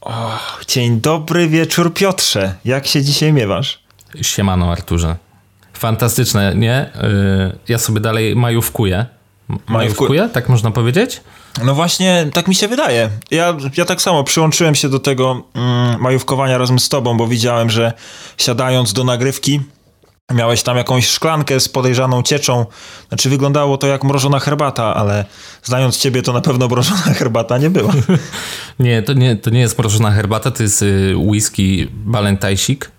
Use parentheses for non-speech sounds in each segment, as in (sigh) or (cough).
O, dzień dobry wieczór Piotrze. Jak się dzisiaj miewasz? Siemano Arturze. Fantastyczne, nie? Yy, ja sobie dalej majówkuję. Majówkuję, tak można powiedzieć? No właśnie, tak mi się wydaje. Ja, ja tak samo przyłączyłem się do tego mm, majówkowania razem z tobą, bo widziałem, że siadając do nagrywki miałeś tam jakąś szklankę z podejrzaną cieczą. Znaczy wyglądało to jak mrożona herbata, ale znając ciebie to na pewno mrożona (laughs) herbata nie była. (laughs) nie, to nie, to nie jest mrożona herbata, to jest y, whisky balentajsik.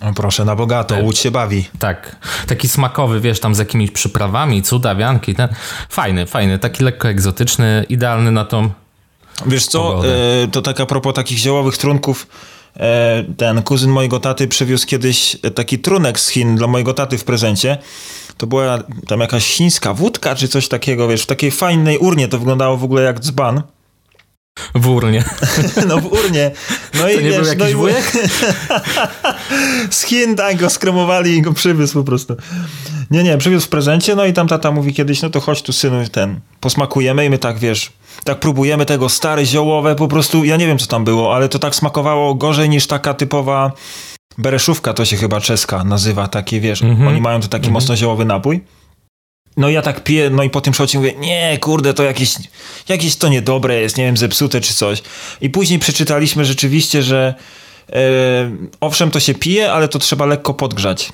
O proszę, na bogato, łódź się bawi. Tak, taki smakowy, wiesz, tam z jakimiś przyprawami, cuda, wianki, ten. Fajny, fajny, taki lekko egzotyczny, idealny na tą Wiesz co, e, to tak a propos takich ziołowych trunków, e, ten kuzyn mojego taty przywiózł kiedyś taki trunek z Chin dla mojego taty w prezencie. To była tam jakaś chińska wódka czy coś takiego, wiesz, w takiej fajnej urnie to wyglądało w ogóle jak dzban. W urnie. (laughs) No w urnie. No to i nie wiesz, był jakiś no i wujek? (laughs) z Chin tak go skremowali i go przywiózł po prostu. Nie, nie, przywiózł w prezencie, no i tam tata mówi kiedyś, no to chodź tu synu, ten, posmakujemy i my tak, wiesz, tak próbujemy tego stare ziołowe, po prostu, ja nie wiem co tam było, ale to tak smakowało gorzej niż taka typowa bereszówka, to się chyba czeska nazywa, takie, wiesz, Mhm. oni mają tu taki Mhm. mocno ziołowy napój. No ja tak piję, no i po tym szocie mówię, nie, kurde, to jakieś, jakieś to niedobre jest, nie wiem, zepsute czy coś. I później przeczytaliśmy rzeczywiście, że e, owszem, to się pije, ale to trzeba lekko podgrzać.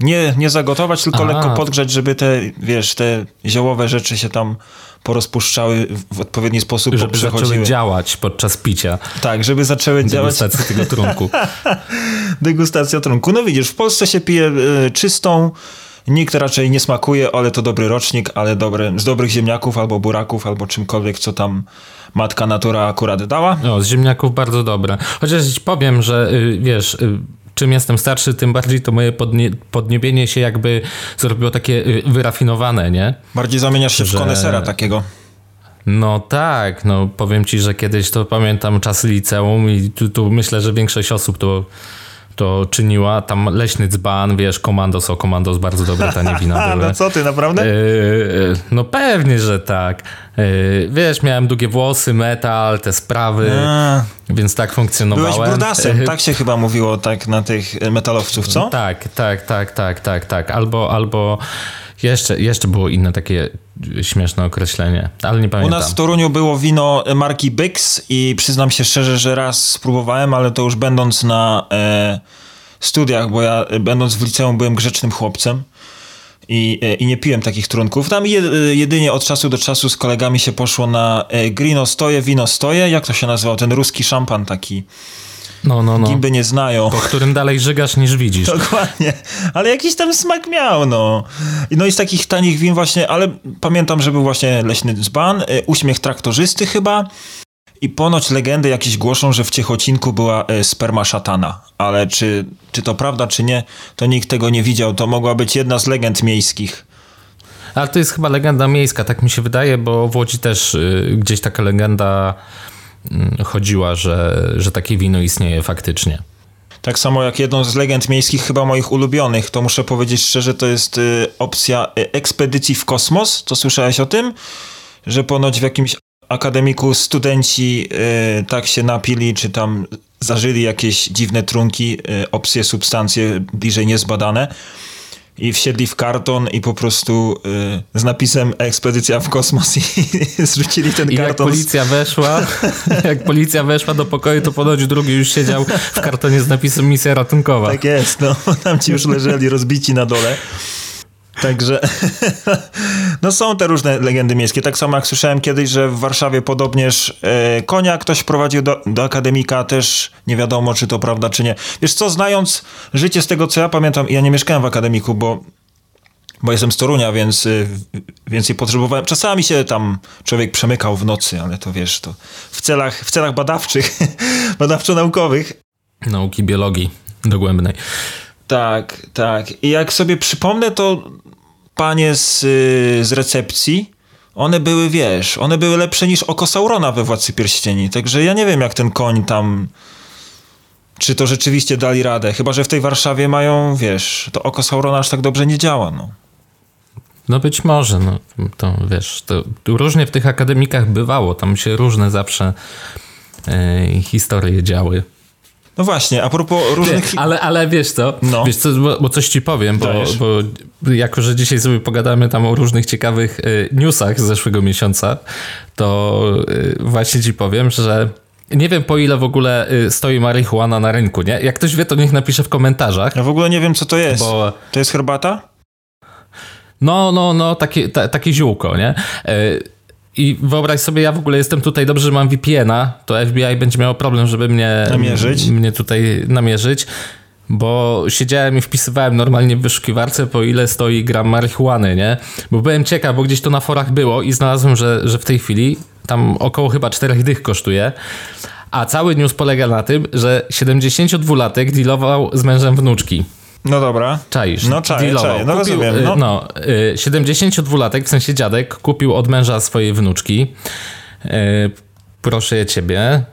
Nie, nie zagotować, tylko lekko podgrzać, żeby te, wiesz, te ziołowe rzeczy się tam porozpuszczały w odpowiedni sposób, Żeby zaczęły działać podczas picia Tak, żeby zaczęły działać degustacji tego trunku. (laughs) degustacja trunku. No widzisz, w Polsce się pije e, czystą, nikt raczej nie smakuje, ale to dobry rocznik, ale dobry, z dobrych ziemniaków albo buraków, albo czymkolwiek, co tam matka natura akurat dała. No, z ziemniaków bardzo dobre. Chociaż ci powiem, że y, wiesz, y, czym jestem starszy, tym bardziej to moje podnie, podniebienie się jakby zrobiło takie y, wyrafinowane, nie? Bardziej zamieniasz się w Że- konesera takiego. No tak, no powiem ci, że kiedyś to pamiętam czasy liceum i tu, tu myślę, że większość osób to, to czyniła. Tam leśny dzban, wiesz, komandos, o komandos, bardzo dobre tanie wina A, (laughs) były. no co ty, naprawdę? Yy, no pewnie, że tak. Yy, wiesz, miałem długie włosy, metal, te sprawy, A, więc tak funkcjonowałem. byłeś brudasem, tak się chyba mówiło tak na tych metalowców, co? Tak, tak, tak, tak, tak, tak. Albo, albo jeszcze, jeszcze było inne takie śmieszne określenie, ale nie U pamiętam. nas w Toruniu było wino marki Byx i przyznam się szczerze, że raz spróbowałem, ale to już będąc na e, studiach, bo ja e, będąc w liceum byłem grzecznym chłopcem i, e, i nie piłem takich trunków. Tam e, jedynie od czasu do czasu z kolegami się poszło na grino stoje, wino stoje, jak to się nazywał, ten ruski szampan taki, No, no, no. gimby nie znają. Po którym dalej żygasz niż widzisz. Dokładnie, ale jakiś tam smak miał, no. I No i z takich tanich win właśnie, ale pamiętam, że był właśnie Leśny Dzban, y, Uśmiech Traktorzysty chyba i ponoć legendy jakieś głoszą, że w Ciechocinku była y, sperma szatana, ale czy, czy to prawda, czy nie, to nikt tego nie widział, to mogła być jedna z legend miejskich. Ale to jest chyba legenda miejska, tak mi się wydaje, bo w Łodzi też y, gdzieś taka legenda chodziła, że, że takie wino istnieje faktycznie. Tak samo jak jedną z legend miejskich, chyba moich ulubionych, to muszę powiedzieć szczerze, to jest y, opcja y, ekspedycji w kosmos. To słyszałeś o tym? Że ponoć w jakimś akademiku studenci y, tak się napili, czy tam zażyli jakieś dziwne trunki, y, opcje, substancje bliżej niezbadane i wsiedli w karton i po prostu y, z napisem ekspedycja w kosmos i (laughs) zrzucili ten I jak karton. z- policja weszła, (laughs) jak policja weszła do pokoju, to ponoć drugi już siedział w kartonie z napisem misja ratunkowa. Tak jest, no tam ci już leżeli rozbici na dole. Także (laughs) no są te różne legendy miejskie. Tak samo jak słyszałem kiedyś, że w Warszawie podobnież e, konia ktoś prowadził do, do akademika, też nie wiadomo, czy to prawda, czy nie. Wiesz co, znając życie z tego, co ja pamiętam, ja nie mieszkałem w akademiku, bo bo jestem z Torunia, więc y, więcej potrzebowałem. Czasami się tam człowiek przemykał w nocy, ale to wiesz, to w celach, w celach badawczych, (laughs) badawczo-naukowych. Nauki biologii dogłębnej. Tak, tak. I jak sobie przypomnę, to panie z, z recepcji, one były, wiesz, one były lepsze niż oko Saurona we Władcy Pierścieni. Także ja nie wiem, jak ten koń tam... Czy to rzeczywiście dali radę? Chyba, że w tej Warszawie mają, wiesz, to oko Saurona aż tak dobrze nie działa, no. No być może, no to wiesz, to różnie w tych akademikach bywało, tam się różne zawsze yy, historie działy. No właśnie, a propos różnych... Ty, ale, ale wiesz co, no. wiesz co bo, bo, coś ci powiem, bo, bo, jako, że dzisiaj sobie pogadamy tam o różnych ciekawych y, newsach z zeszłego miesiąca, to y, właśnie ci powiem, że nie wiem po ile w ogóle y, stoi marihuana na rynku, nie? Jak ktoś wie, to niech napisze w komentarzach. Ja w ogóle nie wiem, co to jest. Bo... To jest herbata? No, no, no, takie, ta, takie ziółko, nie? Y, I wyobraź sobie, ja w ogóle jestem tutaj, dobrze, że mam VPN-a, to FBI będzie miało problem, żeby mnie, namierzyć. mnie tutaj namierzyć, bo siedziałem i wpisywałem normalnie w wyszukiwarce, po ile stoi gram marihuany, nie? Bo byłem ciekaw, bo gdzieś to na forach było i znalazłem, że, że w tej chwili tam około chyba czterech dych kosztuje. A cały news polega na tym, że 72-latek dealował z mężem wnuczki. No dobra. Czaisz. No czaję, czaję. No kupił, rozumiem. No, no 72-latek, y, w sensie dziadek, kupił od męża swojej wnuczki. Y, proszę je ciebie.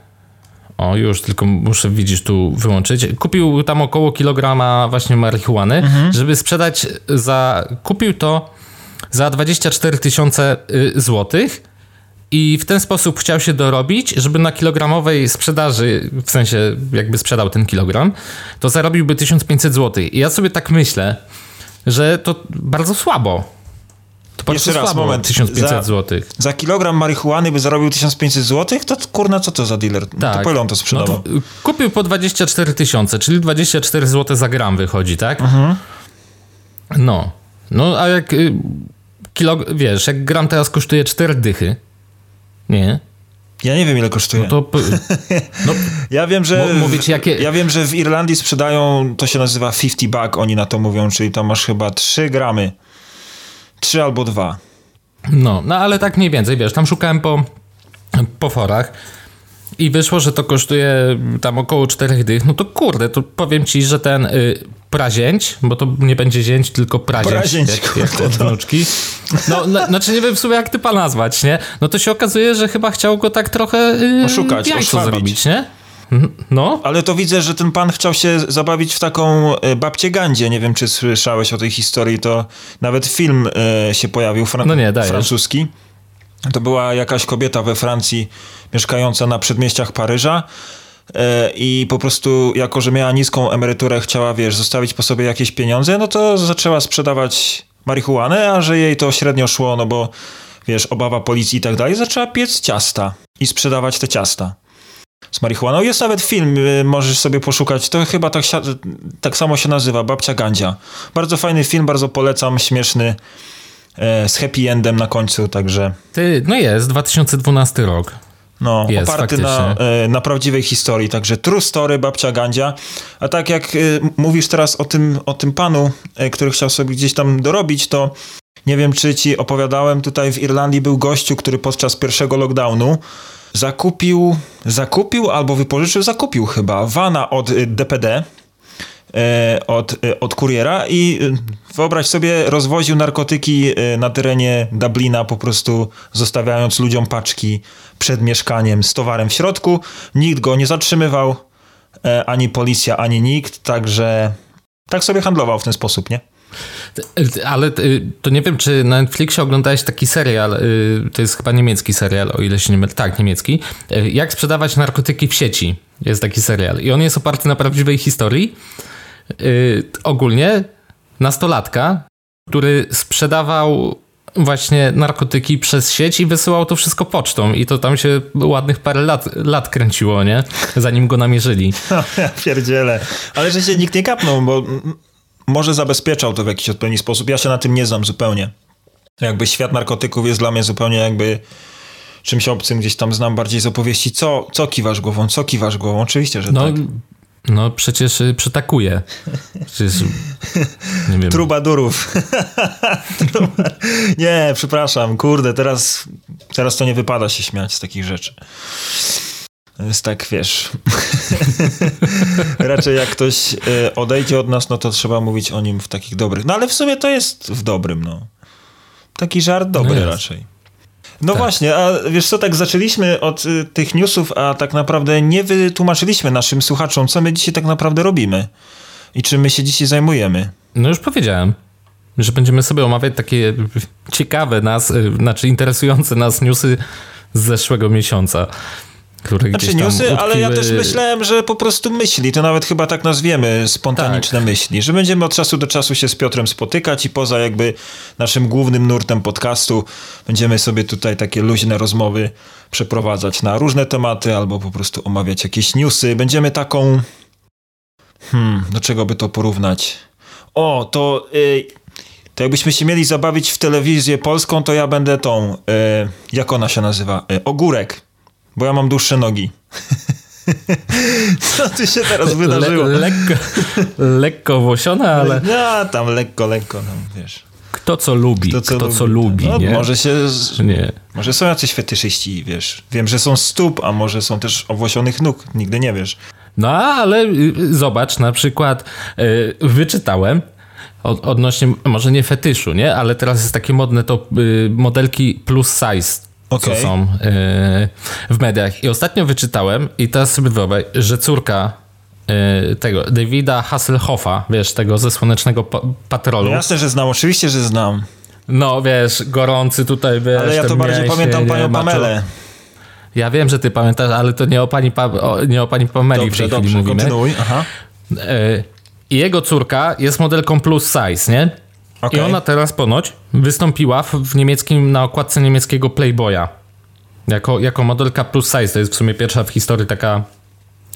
O, już tylko muszę, widzisz, tu wyłączyć. Kupił tam około kilograma właśnie marihuany, mhm. żeby sprzedać za... Kupił to za 24 tysiące y, złotych i w ten sposób chciał się dorobić, żeby na kilogramowej sprzedaży, w sensie jakby sprzedał ten kilogram, to zarobiłby 1500 zł. I ja sobie tak myślę, że to bardzo słabo. To bardzo Jeszcze raz, słabo, moment. 1500 zł. Za kilogram marihuany by zarobił 1500 zł? To kurna, co to za dealer? Tak. To po to sprzedawał? No to kupił po 24 tysiące, czyli 24 zł za gram wychodzi, tak? Mhm. No. No, a jak y, kilo, wiesz, jak gram teraz kosztuje 4 dychy, nie. Ja nie wiem, ile kosztuje. No to, (laughs) no, ja wiem, że. Mówić, jakie... Ja wiem, że w Irlandii sprzedają, to się nazywa 50 bag, oni na to mówią, czyli tam masz chyba 3 gramy. 3 albo 2. No, no ale tak mniej więcej, wiesz, tam szukałem po, po forach i wyszło, że to kosztuje tam około 4 dych. No to kurde, to powiem ci, że ten y, prazięć, bo to nie będzie zięć, tylko prazięć, prazięć jak, jak od no. wnuczki. No, no, znaczy nie wiem w sumie jak typa nazwać, nie? No to się okazuje, że chyba chciał go tak trochę yy, oszukać, jajco zrobić, nie? No. Ale to widzę, że ten pan chciał się zabawić w taką y, babcię Gandzie. Nie wiem, czy słyszałeś o tej historii, to nawet film y, się pojawił, fran no nie, francuski. To była jakaś kobieta we Francji mieszkająca na przedmieściach Paryża E, i po prostu jako, że miała niską emeryturę, chciała, wiesz, zostawić po sobie jakieś pieniądze, no to zaczęła sprzedawać marihuanę, a że jej to średnio szło, no bo wiesz, obawa policji i tak dalej, zaczęła piec ciasta i sprzedawać te ciasta z marihuaną. Jest nawet film, y, możesz sobie poszukać, to chyba tak, tak samo się nazywa, Babcia Gandzia. Bardzo fajny film, bardzo polecam, śmieszny, z happy endem na końcu, także... Ty, no jest, 2012 rok. No, jest, oparty na, e, na prawdziwej historii, także true story babcia Gandzia. A tak jak e, mówisz teraz o tym, o tym panu, e, który chciał sobie gdzieś tam dorobić, to nie wiem, czy ci opowiadałem, tutaj w Irlandii był gościu, który podczas pierwszego lockdownu zakupił, zakupił albo wypożyczył, zakupił chyba vana od DPD, od, od kuriera i wyobraź sobie, rozwoził narkotyki na terenie Dublina, po prostu zostawiając ludziom paczki przed mieszkaniem z towarem w środku. Nikt go nie zatrzymywał, e, ani policja, ani nikt, także tak sobie handlował w ten sposób, nie? Ale to nie wiem, czy na Netflixie oglądałeś taki serial, to jest chyba niemiecki serial, o ile się nie mylę, tak, niemiecki, jak sprzedawać narkotyki w sieci. Jest taki serial i on jest oparty na prawdziwej historii. Ogólnie nastolatka, który sprzedawał właśnie narkotyki przez sieć i wysyłał to wszystko pocztą i to tam się ładnych parę lat, lat kręciło, nie? Zanim go namierzyli. (laughs) No, ja pierdzielę. Ale że się nikt nie kapnął, bo może zabezpieczał to w jakiś odpowiedni sposób. Ja się na tym nie znam zupełnie. Jakby świat narkotyków jest dla mnie zupełnie jakby czymś obcym, gdzieś tam znam bardziej z opowieści. Co, co kiwasz głową? Co kiwasz głową? Oczywiście, że no, tak. No przecież y, przytakuje. Przecież, nie wiem. Trubadurów. (laughs) nie, przepraszam, kurde, teraz, teraz to nie wypada się śmiać z takich rzeczy. Jest tak, wiesz. (laughs) Raczej jak ktoś y, odejdzie od nas, no to trzeba mówić o nim w takich dobrych. No ale w sumie to jest w dobrym, no. Taki żart dobry no raczej. No tak. właśnie, a wiesz co, tak zaczęliśmy od y, tych newsów, a tak naprawdę nie wytłumaczyliśmy naszym słuchaczom, co my dzisiaj tak naprawdę robimy i czym my się dzisiaj zajmujemy. No już powiedziałem, że będziemy sobie omawiać takie ciekawe nas, y, znaczy interesujące nas newsy z zeszłego miesiąca. Które Znaczy gdzieś tam newsy, utkwiły... ale ja też myślałem, że po prostu myśli, to nawet chyba tak nazwiemy, spontaniczne Tak. myśli, że będziemy od czasu do czasu się z Piotrem spotykać i poza jakby naszym głównym nurtem podcastu będziemy sobie tutaj takie luźne rozmowy przeprowadzać na różne tematy albo po prostu omawiać jakieś newsy. Będziemy taką... Hmm, do czego by to porównać? O, to... Y, to jakbyśmy się mieli zabawić w telewizję polską, to ja będę tą... Y, jak ona się nazywa? Y, ogórek. Bo ja mam dłuższe nogi. (laughs) Co tu się teraz wydarzyło? Le, lekko, lekko włosione, ale No, tam lekko, lekko, no wiesz. kto co lubi, kto co, lubi, no, nie? Może się... Nie. Może są jacyś fetyszyści, wiesz. Wiem, że są stóp, a może są też owłosionych nóg. Nigdy nie wiesz. No ale y, zobacz, na przykład y, wyczytałem od, odnośnie, może nie fetyszu, nie? Ale teraz jest takie modne to y, modelki plus size, Okej. co są y, w mediach. I ostatnio wyczytałem i teraz sobie wyobraź, że córka y, tego Davida Hasselhoffa, wiesz, tego ze Słonecznego pa Patrolu. No jasne, że znam, oczywiście, że znam. No wiesz, gorący tutaj, wiesz. Ale ja to bardziej pamiętam panią. Pamelę. Ja wiem, że ty pamiętasz, ale to nie o pani, pa o, nie o pani Pameli w Dobrze, tej chwili dobrze, mówimy. kontynuuj. Aha. E, I jego córka jest modelką plus size, nie? Okej. I ona teraz ponoć wystąpiła w, niemieckim, na okładce niemieckiego Playboya. Jako, jako modelka plus size. To jest w sumie pierwsza w historii taka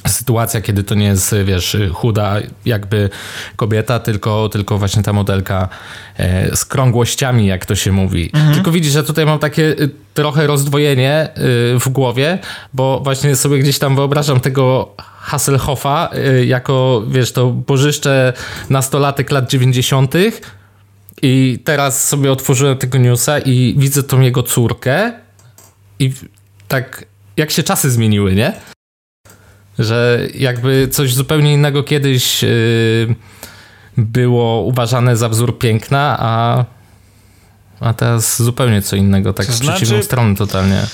sytuacja, kiedy to nie jest, wiesz, chuda jakby kobieta, tylko, tylko właśnie ta modelka e, z krągłościami, jak to się mówi. Tylko widzisz, że tutaj mam takie y, trochę rozdwojenie y, w głowie, bo właśnie sobie gdzieś tam wyobrażam tego Hasselhoffa y, jako, wiesz, to bożyszcze nastolatek lat 90. I teraz sobie otworzyłem tego newsa i widzę tą jego córkę i tak jak się czasy zmieniły, nie? Że jakby coś zupełnie innego kiedyś yy, było uważane za wzór piękna, a, a teraz zupełnie co innego, tak To w znaczy- przeciwną stronę totalnie.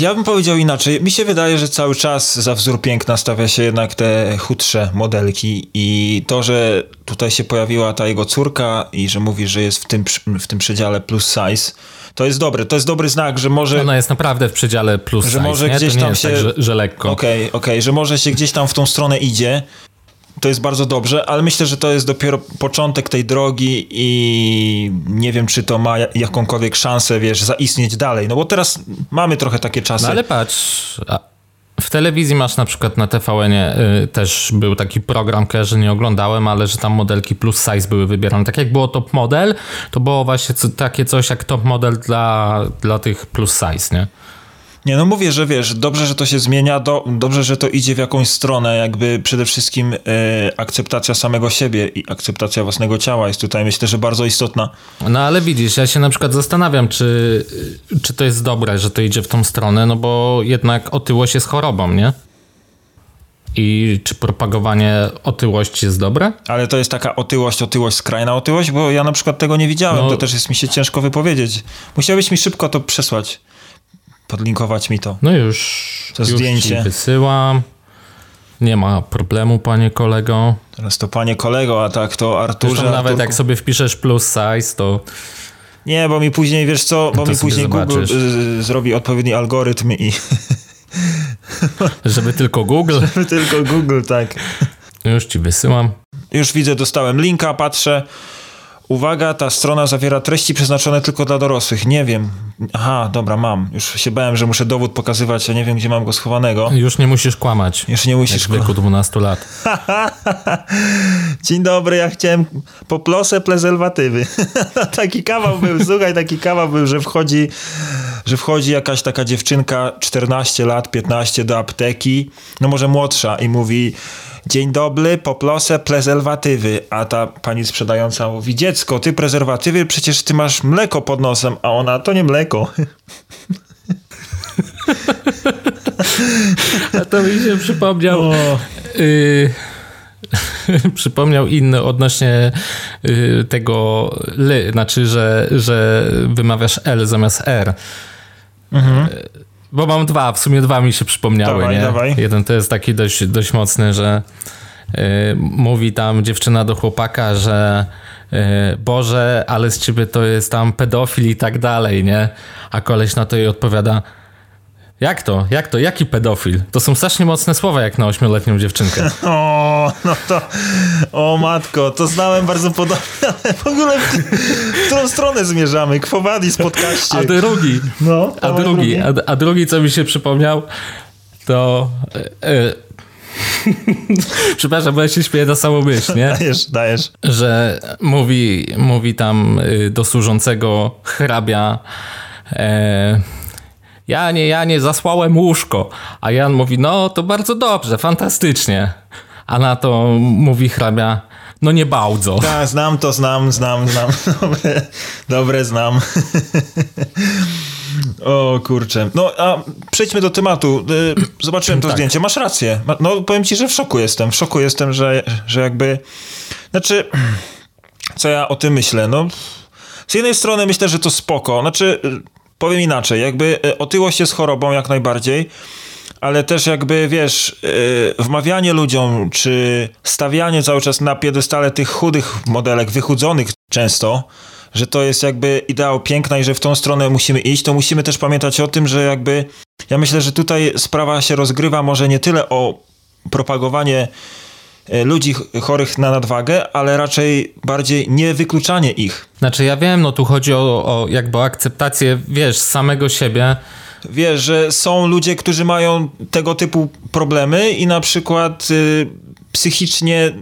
Ja bym powiedział inaczej. Mi się wydaje, że cały czas za wzór piękna stawia się jednak te chudsze modelki i to, że tutaj się pojawiła ta jego córka i że mówi, że jest w tym, w tym przedziale plus size, to jest dobre. To jest dobry znak, że może... Ona jest naprawdę w przedziale plus Że size, może nie? gdzieś nie tam się- tak, że, że lekko. Okej, okej, że może się gdzieś tam w tą stronę idzie. To jest bardzo dobrze, ale myślę, że to jest dopiero początek tej drogi i nie wiem, czy to ma ja- jakąkolwiek szansę, wiesz, zaistnieć dalej. No bo teraz mamy trochę takie czasy. No ale patrz, w telewizji masz na przykład na TVN-ie y, też był taki program, że nie oglądałem, ale że tam modelki plus size były wybierane. Tak jak było top model, to było właśnie co, takie coś jak top model dla, dla tych plus size, nie? Nie, no mówię, że wiesz, dobrze, że to się zmienia, do, dobrze, że to idzie w jakąś stronę, jakby przede wszystkim e, akceptacja samego siebie i akceptacja własnego ciała jest tutaj, myślę, że bardzo istotna. No ale widzisz, ja się na przykład zastanawiam, czy, czy to jest dobre, że to idzie w tą stronę, no bo jednak otyłość jest chorobą, nie? I czy propagowanie otyłości jest dobre? Ale to jest taka otyłość, otyłość, skrajna otyłość, bo ja na przykład tego nie widziałem, No. to też jest mi się ciężko wypowiedzieć. Musiałbyś mi szybko to przesłać, podlinkować mi to. No już, To już zdjęcie. ci wysyłam. Nie ma problemu, panie kolego. Teraz to panie kolego, a tak to Arturze. Zresztą nawet Arturku. jak sobie wpiszesz plus size, to Nie, bo mi później, wiesz co, bo To mi później Google zobaczysz. y, zrobi odpowiedni algorytm i żeby tylko Google. (laughs) tylko Google, tak. Już ci wysyłam. Już widzę, dostałem linka, patrzę. Uwaga, ta strona zawiera treści przeznaczone tylko dla dorosłych. Nie wiem. Aha, dobra, mam. Już się bałem, że muszę dowód pokazywać, a nie wiem, gdzie mam go schowanego. Już nie musisz kłamać. Już nie musisz... w wieku 12 lat. (laughs) Dzień dobry, ja chciałem poplosę prezerwatywy. (laughs) taki kawał był, słuchaj, taki kawał był, że wchodzi, że wchodzi jakaś taka dziewczynka, 14 lat, 15 do apteki, no może młodsza i mówi dzień dobry, poplosę prezerwatywy, a ta pani sprzedająca mówi dziecko, ty prezerwatywy, przecież ty masz mleko pod nosem, a ona, to nie mleko. A to mi się przypomniał. O. Y, (laughs) przypomniał inny odnośnie y, tego ly, znaczy, że, że wymawiasz L zamiast R. Y, Bo mam dwa, w sumie dwa mi się przypomniały. Dawaj, nie? dawaj. Jeden to jest taki dość, dość mocny, że y, mówi tam dziewczyna do chłopaka, że y, Boże, ale z ciebie to jest tam pedofil i tak dalej, nie? A koleś na to jej odpowiada Jak to? Jak to? Jaki pedofil? To są strasznie mocne słowa jak na ośmioletnią dziewczynkę. (laughs) O, no to... O matko, to znałem bardzo podobnie, ale w ogóle w, w (laughs) którą stronę zmierzamy? Kwowadis podcaście. A drugi, No, a dawaj drugi, a, a drugi, co mi się przypomniał, to... E, (laughs) Przepraszam, bo ja się śmieję na samą myśl, nie? Dajesz, dajesz. Że mówi, mówi tam y, do służącego hrabia e, Janie, Janie, zasłałem łóżko. A Jan mówi, no to bardzo dobrze, fantastycznie. A na to mówi hrabia, no nie bardzo. Tak, znam to, znam, znam, znam. (laughs) Dobre, dobre znam. (laughs) O kurczę. No, a przejdźmy do tematu. Y, Zobaczyłem to Tak. zdjęcie. Masz rację. No, powiem ci, że w szoku jestem. W szoku jestem, że, że jakby... Znaczy, (clears throat) co ja o tym myślę? No, z jednej strony myślę, że to spoko. Znaczy, powiem inaczej. Jakby y, otyłość jest chorobą jak najbardziej. Ale też jakby, wiesz, yy, wmawianie ludziom, czy stawianie cały czas na piedestale tych chudych modelek, wychudzonych często, że to jest jakby ideał piękna i że w tą stronę musimy iść, to musimy też pamiętać o tym, że jakby, ja myślę, że tutaj sprawa się rozgrywa może nie tyle o propagowanie e, ludzi ch- chorych na nadwagę, ale raczej bardziej nie wykluczanie ich. Znaczy ja wiem, no tu chodzi o, o jakby akceptację, wiesz, samego siebie. Wiesz, że są ludzie, którzy mają tego typu problemy i na przykład y, psychicznie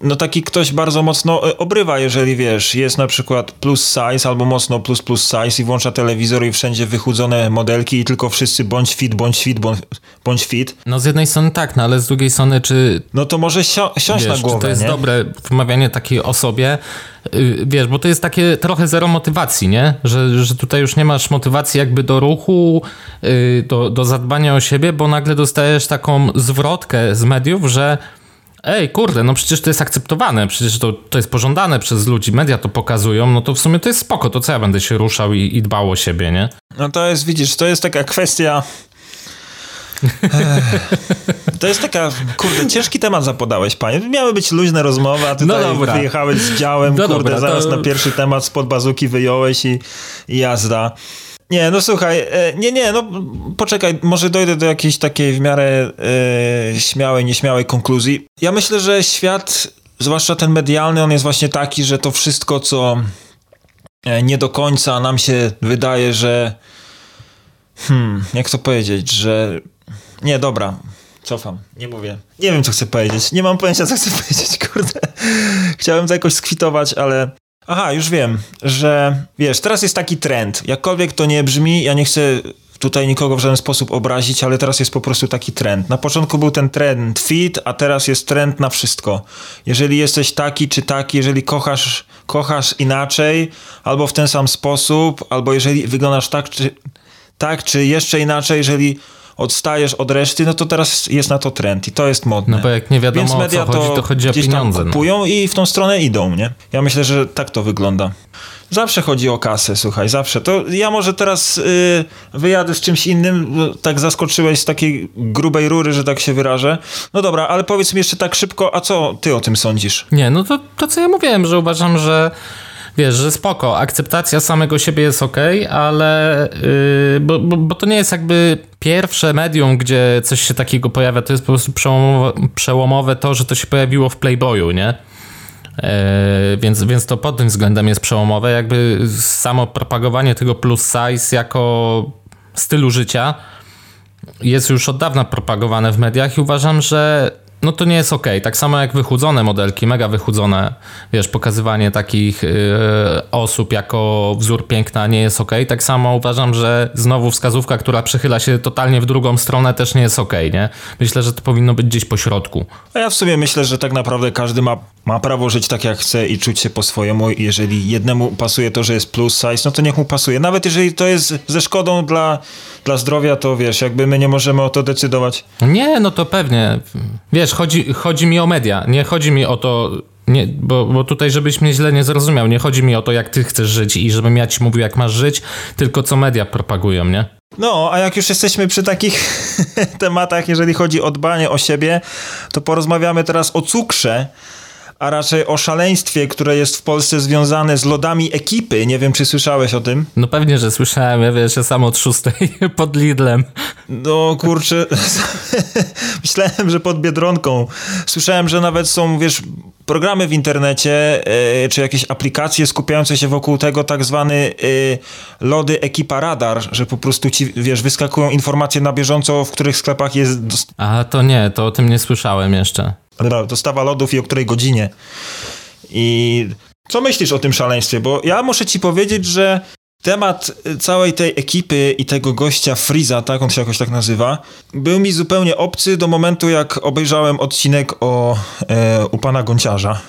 no taki ktoś bardzo mocno y, obrywa, jeżeli wiesz, jest na przykład plus size albo mocno plus plus size i włącza telewizor i wszędzie wychudzone modelki i tylko wszyscy bądź fit, bądź fit, bądź, bądź fit, No z jednej strony tak, no ale z drugiej strony, czy no to może sio- siąść wiesz, na głowę, czy to jest nie? dobre wmawianie takiej osobie, Yy, wiesz, bo to jest takie trochę zero motywacji, nie? Że, że tutaj już nie masz motywacji jakby do ruchu, yy, do, do zadbania o siebie, bo nagle dostajesz taką zwrotkę z mediów, że ej, kurde, no przecież to jest akceptowane, przecież to, to jest pożądane przez ludzi, media to pokazują, no to w sumie to jest spoko, to co ja będę się ruszał i, i dbał o siebie, nie? No to jest, widzisz, to jest taka kwestia. To jest taka, kurde, ciężki temat zapodałeś, panie. Miały być luźne rozmowy, a ty No wyjechałeś z działem, No kurde, dobra, zaraz to- na pierwszy temat spod bazuki wyjąłeś i, i jazda. Nie, no słuchaj, e, nie, nie, no poczekaj, może dojdę do jakiejś takiej w miarę e, śmiałej, nieśmiałej konkluzji. Ja myślę, że świat, zwłaszcza ten medialny, on jest właśnie taki, że to wszystko, co e, nie do końca nam się wydaje, że Hmm, jak to powiedzieć, że... Nie, dobra, cofam, nie mówię. Nie wiem, co chcę powiedzieć. Nie mam pojęcia, co chcę (laughs) powiedzieć, kurde. Chciałem to jakoś skwitować, ale... Aha, już wiem, że wiesz, teraz jest taki trend. Jakkolwiek to nie brzmi, ja nie chcę tutaj nikogo w żaden sposób obrazić, ale teraz jest po prostu taki trend. Na początku był ten trend fit, a teraz jest trend na wszystko. Jeżeli jesteś taki czy taki, jeżeli kochasz, kochasz inaczej, albo w ten sam sposób, albo jeżeli wyglądasz tak czy, tak czy jeszcze inaczej, jeżeli odstajesz od reszty, no to teraz jest na to trend i to jest modne. No bo jak nie wiadomo, Więc o media co chodzi, to chodzi o gdzieś tam pieniądze, no. kupują i w tą stronę idą, nie? Ja myślę, że tak to wygląda. Zawsze chodzi o kasę, słuchaj, zawsze. To ja może teraz y, wyjadę z czymś innym, tak zaskoczyłeś z takiej grubej rury, że tak się wyrażę. No dobra, ale powiedz mi jeszcze tak szybko, a co ty o tym sądzisz? Nie, no to, to co ja mówiłem, że uważam, że wiesz, że spoko, akceptacja samego siebie jest ok, ale yy, bo, bo, bo to nie jest jakby pierwsze medium, gdzie coś się takiego pojawia, to jest po prostu przełomowe, przełomowe to, że to się pojawiło w Playboyu, nie? Yy, więc, więc to pod tym względem jest przełomowe. Jakby samo propagowanie tego plus size jako stylu życia jest już od dawna propagowane w mediach i uważam, że no to nie jest ok. Tak samo jak wychudzone modelki, mega wychudzone, wiesz, pokazywanie takich yy, osób jako wzór piękna nie jest ok. Tak samo uważam, że znowu wskazówka, która przechyla się totalnie w drugą stronę też nie jest ok, nie? Myślę, że to powinno być gdzieś po środku. A ja w sumie myślę, że tak naprawdę każdy ma, ma prawo żyć tak jak chce i czuć się po swojemu. Jeżeli jednemu pasuje to, że jest plus size, no to niech mu pasuje. Nawet jeżeli to jest ze szkodą dla, dla zdrowia, to wiesz, jakby my nie możemy o to decydować. Nie, no to pewnie. Wiesz, chodzi, chodzi mi o media. Nie chodzi mi o to, nie, bo, bo tutaj, żebyś mnie źle nie zrozumiał, nie chodzi mi o to, jak ty chcesz żyć i żebym ja ci mówił, jak masz żyć, tylko co media propagują, nie? No, a jak już jesteśmy przy takich (laughs) tematach, jeżeli chodzi o dbanie o siebie, to porozmawiamy teraz o cukrze. A raczej o szaleństwie, które jest w Polsce związane z lodami ekipy. Nie wiem, czy słyszałeś o tym? No pewnie, że słyszałem. Ja wiesz, ja sam od szóstej (laughs) pod Lidlem. No kurczę, (laughs) myślałem, że pod Biedronką. Słyszałem, że nawet są, wiesz, programy w internecie, yy, czy jakieś aplikacje skupiające się wokół tego tak zwany yy, lody ekipa radar, że po prostu ci, wiesz, wyskakują informacje na bieżąco, w których sklepach jest... A to nie, to o tym nie słyszałem jeszcze. Dostawa lodów i o której godzinie. I co myślisz o tym szaleństwie? Bo ja muszę ci powiedzieć, że temat całej tej ekipy i tego gościa Freeza, tak on się jakoś tak nazywa, był mi zupełnie obcy do momentu, jak obejrzałem odcinek o e, u pana Gonciarza.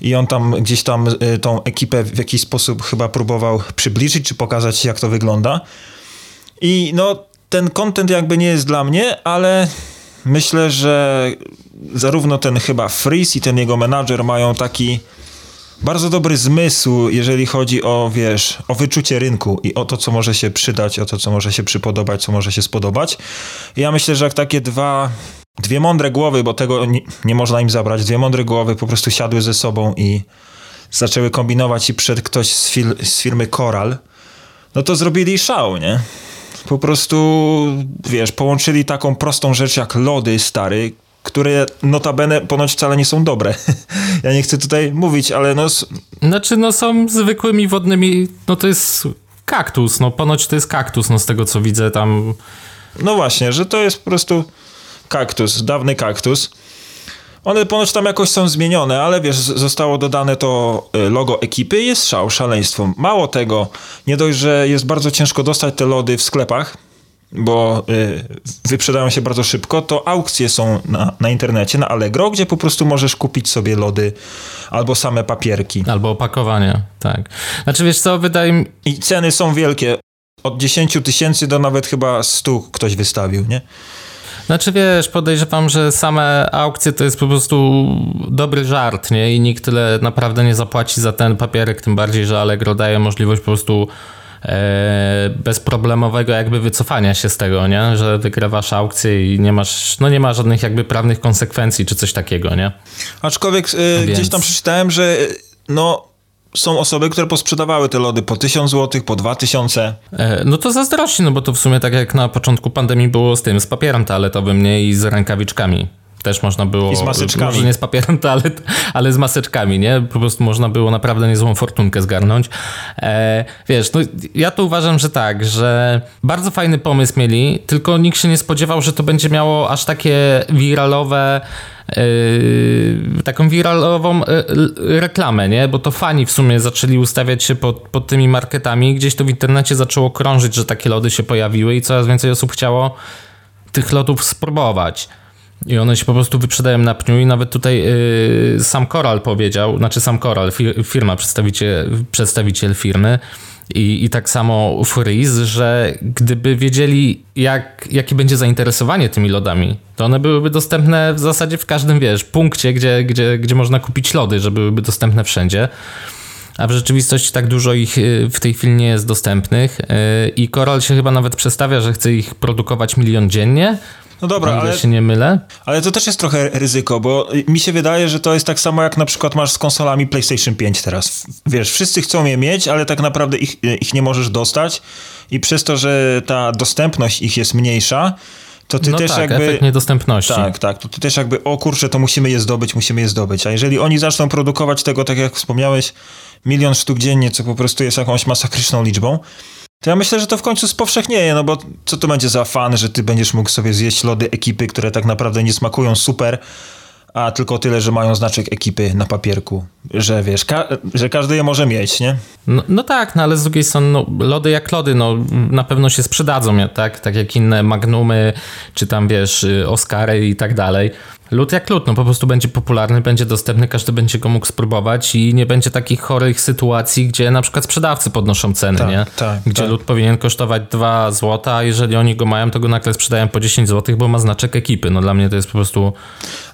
I on tam gdzieś tam e, tą ekipę w jakiś sposób chyba próbował przybliżyć, czy pokazać, jak to wygląda. I no, ten content jakby nie jest dla mnie, ale myślę, że zarówno ten chyba Freeze i ten jego menadżer mają taki bardzo dobry zmysł, jeżeli chodzi o, wiesz, o wyczucie rynku i o to, co może się przydać, o to, co może się przypodobać, co może się spodobać. I ja myślę, że jak takie dwa, dwie mądre głowy, bo tego nie, nie można im zabrać, dwie mądre głowy po prostu siadły ze sobą i zaczęły kombinować i przed ktoś z, fil, z firmy Coral, no to zrobili szał, nie? Po prostu, wiesz, połączyli taką prostą rzecz jak lody stary, które notabene ponoć wcale nie są dobre. (laughs) ja nie chcę tutaj mówić, ale no... Znaczy, no są zwykłymi wodnymi, no to jest kaktus, no ponoć to jest kaktus, no z tego co widzę tam... No właśnie, że to jest po prostu kaktus, dawny kaktus. One ponoć tam jakoś są zmienione, ale wiesz, zostało dodane to y, logo ekipy jest szał, szaleństwo. Mało tego, nie dość, że jest bardzo ciężko dostać te lody w sklepach, bo y, wyprzedają się bardzo szybko, to aukcje są na, na internecie, na Allegro, gdzie po prostu możesz kupić sobie lody albo same papierki. Albo opakowanie, tak. Znaczy wiesz co, wydaje mi... I ceny są wielkie. Od 10 tysięcy do nawet chyba 100 ktoś wystawił, nie? Znaczy wiesz, podejrzewam, że same aukcje to jest po prostu dobry żart, nie? I nikt tyle naprawdę nie zapłaci za ten papierek, tym bardziej, że Allegro daje możliwość po prostu bezproblemowego jakby wycofania się z tego, nie? Że wygrywasz aukcję i nie masz, no nie ma żadnych jakby prawnych konsekwencji czy coś takiego, nie? Aczkolwiek e, Więc... gdzieś tam przeczytałem, że no są osoby, które posprzedawały te lody po 1000 zł, po 2000. E, no to zazdrości, no bo to w sumie tak jak na początku pandemii było z tym, z papierem toaletowym, nie? I z rękawiczkami też można było... I z maseczkami. Może nie z papierem toalet, ale z maseczkami, nie? Po prostu można było naprawdę niezłą fortunkę zgarnąć. E, wiesz, no ja to uważam, że tak, że bardzo fajny pomysł mieli, tylko nikt się nie spodziewał, że to będzie miało aż takie wiralowe Yy, taką wiralową yy, reklamę, nie? Bo to fani w sumie zaczęli ustawiać się pod, pod tymi marketami. Gdzieś to w internecie zaczęło krążyć, że takie lody się pojawiły i coraz więcej osób chciało tych lodów spróbować. I one się po prostu wyprzedają na pniu i nawet tutaj yy, sam Koral powiedział, znaczy sam Koral, firma, przedstawiciel, przedstawiciel firmy i, i tak samo Freeze, że gdyby wiedzieli jak, jakie będzie zainteresowanie tymi lodami, to one byłyby dostępne w zasadzie w każdym, wiesz, punkcie, gdzie, gdzie, gdzie można kupić lody, że byłyby dostępne wszędzie. A w rzeczywistości tak dużo ich y, w tej chwili nie jest dostępnych y, i Koral się chyba nawet przestawia, że chce ich produkować milion dziennie, no dobra, ale się nie mylę. Ale to też jest trochę ryzyko, bo mi się wydaje, że to jest tak samo jak na przykład masz z konsolami PlayStation 5 teraz. Wiesz, wszyscy chcą je mieć, ale tak naprawdę ich, ich nie możesz dostać i przez to, że ta dostępność ich jest mniejsza, to ty no też tak, jakby. Efekt niedostępności. Tak, tak. To ty też jakby, o kurczę, to musimy je zdobyć, musimy je zdobyć. A jeżeli oni zaczną produkować tego, tak jak wspomniałeś, milion sztuk dziennie, co po prostu jest jakąś masakryczną liczbą, to ja myślę, że to w końcu spowszechnieje, no bo co to będzie za fan, że ty będziesz mógł sobie zjeść lody ekipy, które tak naprawdę nie smakują super, a tylko tyle, że mają znaczek ekipy na papierku, że wiesz, ka że każdy je może mieć, nie? No, no, tak, no ale z drugiej strony no, lody jak lody, no na pewno się sprzedadzą, tak? Tak jak inne Magnumy, czy tam wiesz, y, Oscary i tak dalej. Lód jak lód, no po prostu będzie popularny, będzie dostępny, każdy będzie go mógł spróbować i nie będzie takich chorych sytuacji, gdzie na przykład sprzedawcy podnoszą ceny, tak, nie? Tak, gdzie tak. lód powinien kosztować 2 zł, a jeżeli oni go mają, to go nagle sprzedają po 10 zł, bo ma znaczek ekipy. No dla mnie to jest po prostu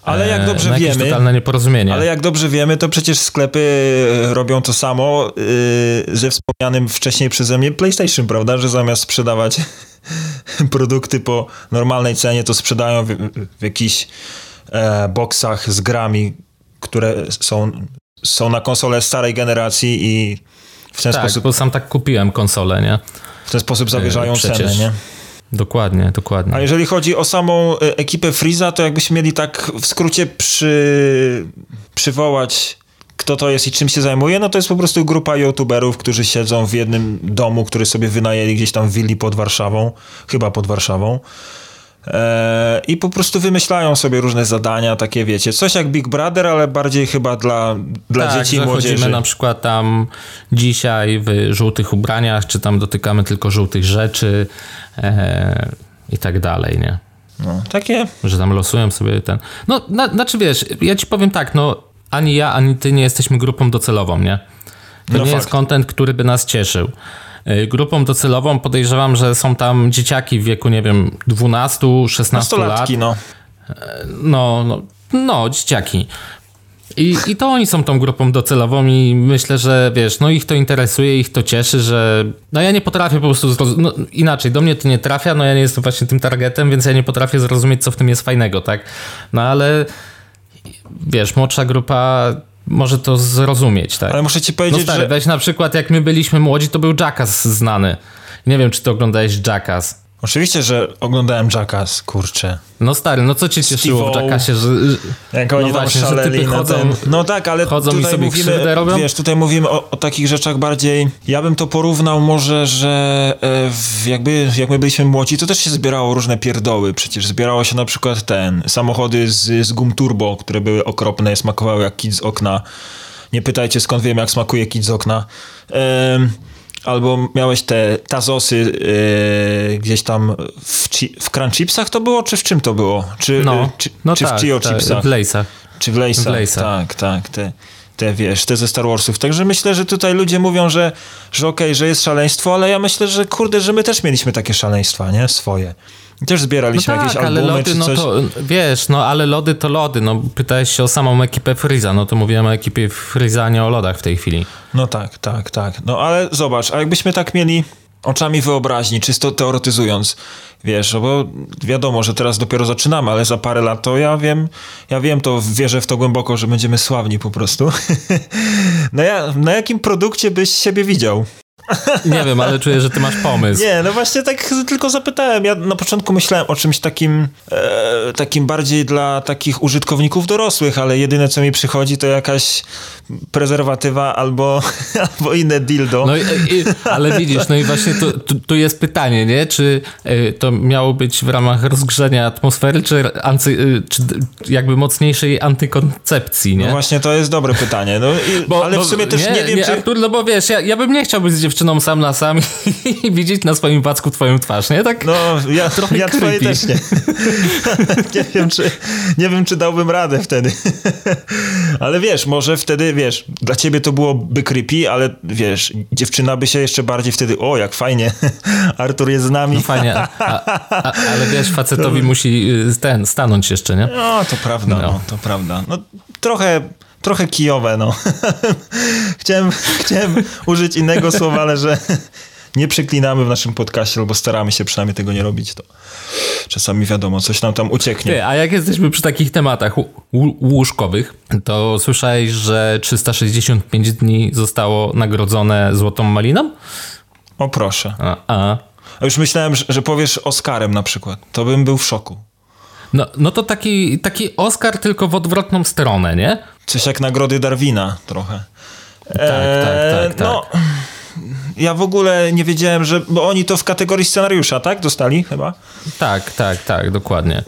ale jak dobrze no, wiemy, totalne nieporozumienie. Ale jak dobrze wiemy, to przecież sklepy e, robią to samo yy, ze wspomnianym wcześniej przeze mnie PlayStation, prawda? Że zamiast sprzedawać (laughs) produkty po normalnej cenie, to sprzedają w, w jakichś e, boksach z grami które są, są na konsole starej generacji i w ten tak, sposób... bo sam tak kupiłem konsolę, nie? W ten sposób zawyżają Przecież. cenę, nie? Dokładnie, dokładnie. A jeżeli chodzi o samą e, ekipę Freeza, to jakbyśmy mieli tak w skrócie przy, przywołać, kto to jest i czym się zajmuje, no to jest po prostu grupa youtuberów, którzy siedzą w jednym domu, który sobie wynajęli gdzieś tam w willi pod Warszawą, chyba pod Warszawą. E, I po prostu wymyślają sobie różne zadania, takie wiecie, coś jak Big Brother, ale bardziej chyba dla, dla tak, dzieci i młodzieży. na przykład tam dzisiaj w żółtych ubraniach, czy tam dotykamy tylko żółtych rzeczy e, i tak dalej, nie? No, takie Że tam losują sobie ten... No, na, znaczy wiesz, ja ci powiem tak, no ani ja, ani ty nie jesteśmy grupą docelową, nie? To No nie fakt. jest content, który by nas cieszył. Y, Grupą docelową podejrzewam, że są tam dzieciaki w wieku, nie wiem, 12, 16 lat. no. No, no, no dzieciaki. I, I to oni są tą grupą docelową i myślę, że wiesz, no ich to interesuje, ich to cieszy, że no ja nie potrafię po prostu zrozumieć, no, inaczej, do mnie to nie trafia, no ja nie jestem właśnie tym targetem, więc ja nie potrafię zrozumieć, co w tym jest fajnego, tak? No ale wiesz, młodsza grupa może to zrozumieć, tak? Ale muszę ci No powiedzieć, stary, że... weź na przykład jak my byliśmy młodzi, to był Jackass znany. Nie wiem, czy ty oglądałeś Jackass. Oczywiście, że oglądałem Jackass, kurczę. No stary, no co cię cieszyło w. Jackassie, że... Jak no oni tam właśnie, że szaleli typy na chodzą, ten... No tak, ale chodzą i tutaj sobie mówimy, robią? wiesz, tutaj mówimy o, o takich rzeczach bardziej... Ja bym to porównał może, że e, w, jakby, jak my byliśmy młodzi, to też się zbierało różne pierdoły. Przecież zbierało się na przykład ten, samochody z, z gum turbo, które były okropne, smakowały jak kit z okna. Nie pytajcie skąd wiem, jak smakuje kit z okna. Em, Albo miałeś te tazosy e, gdzieś tam w, w crunchipsach to było, czy w czym to było? Czy, e, No, czy, no czy tak, w Chio tak, chipsach? w Lejsach. Czy w Lejsach? W Lejsach. Tak, tak, te, te wiesz, te ze Star Warsów. Także myślę, że tutaj ludzie mówią, że, że okej, że jest szaleństwo, ale ja myślę, że kurde, że my też mieliśmy takie szaleństwa, nie? Swoje. Też No zbieraliśmy jakieś tak, ale albumy lody, czy no coś. to wiesz, no ale lody to lody. No pytałeś się o samą ekipę Freeza, no to mówiłem o ekipie Freeza, a nie o lodach w tej chwili. No tak, tak, tak. No ale zobacz, a jakbyśmy tak mieli oczami wyobraźni, czysto teoretyzując, wiesz, no bo wiadomo, że teraz dopiero zaczynamy, ale za parę lat to ja wiem, ja wiem to, wierzę w to głęboko, że będziemy sławni po prostu. (laughs) no ja, na jakim produkcie byś siebie widział? Nie wiem, ale czuję, że ty masz pomysł. Nie, no właśnie tak tylko zapytałem. Ja na początku myślałem o czymś takim, e, takim bardziej dla takich użytkowników dorosłych, ale jedyne co mi przychodzi to jakaś prezerwatywa albo, (laughs) albo inne dildo. No i, i, ale widzisz, no i właśnie tu, tu, tu jest pytanie, nie? Czy y, to miało być w ramach rozgrzenia atmosfery, czy, anty, y, czy d- jakby mocniejszej antykoncepcji, nie? No właśnie to jest dobre pytanie. No, i, ale w sumie też nie, wiem, nie, czy... Artur, no bo wiesz, ja, ja bym nie chciał być z dziewczyną sam na sam i widzieć na swoim packu twoją twarz, nie? Tak? No, ja, (laughs) Trochę ja twojej też nie. (laughs) nie, wiem, czy, nie wiem, czy dałbym radę wtedy. (laughs) ale wiesz, może wtedy, wiesz, dla ciebie to byłoby creepy, ale wiesz, dziewczyna by się jeszcze bardziej wtedy, o, jak fajnie, Artur jest z nami. No fajnie, a, a, ale wiesz, facetowi musi y, ten, stanąć jeszcze, nie? No, to prawda, no. No. to prawda. No, trochę, trochę kijowe, no. (laughs) chciałem, chciałem użyć innego słowa, ale że (laughs) nie przeklinamy w naszym podcaście, albo staramy się przynajmniej tego nie robić, to czasami wiadomo, coś nam tam ucieknie. Ty, a jak jesteśmy przy takich tematach łóżkowych, to słyszałeś, że 365 dni zostało nagrodzone złotą maliną? O proszę. A, a. A już myślałem, że, że powiesz Oscarem na przykład. To bym był w szoku. No, no to taki, taki Oscar tylko w odwrotną stronę, nie? Coś jak nagrody Darwina trochę. Tak, tak, tak, tak. No, ja w ogóle nie wiedziałem, że... Bo oni to w kategorii scenariusza, tak? Dostali chyba? Tak, tak, tak, dokładnie.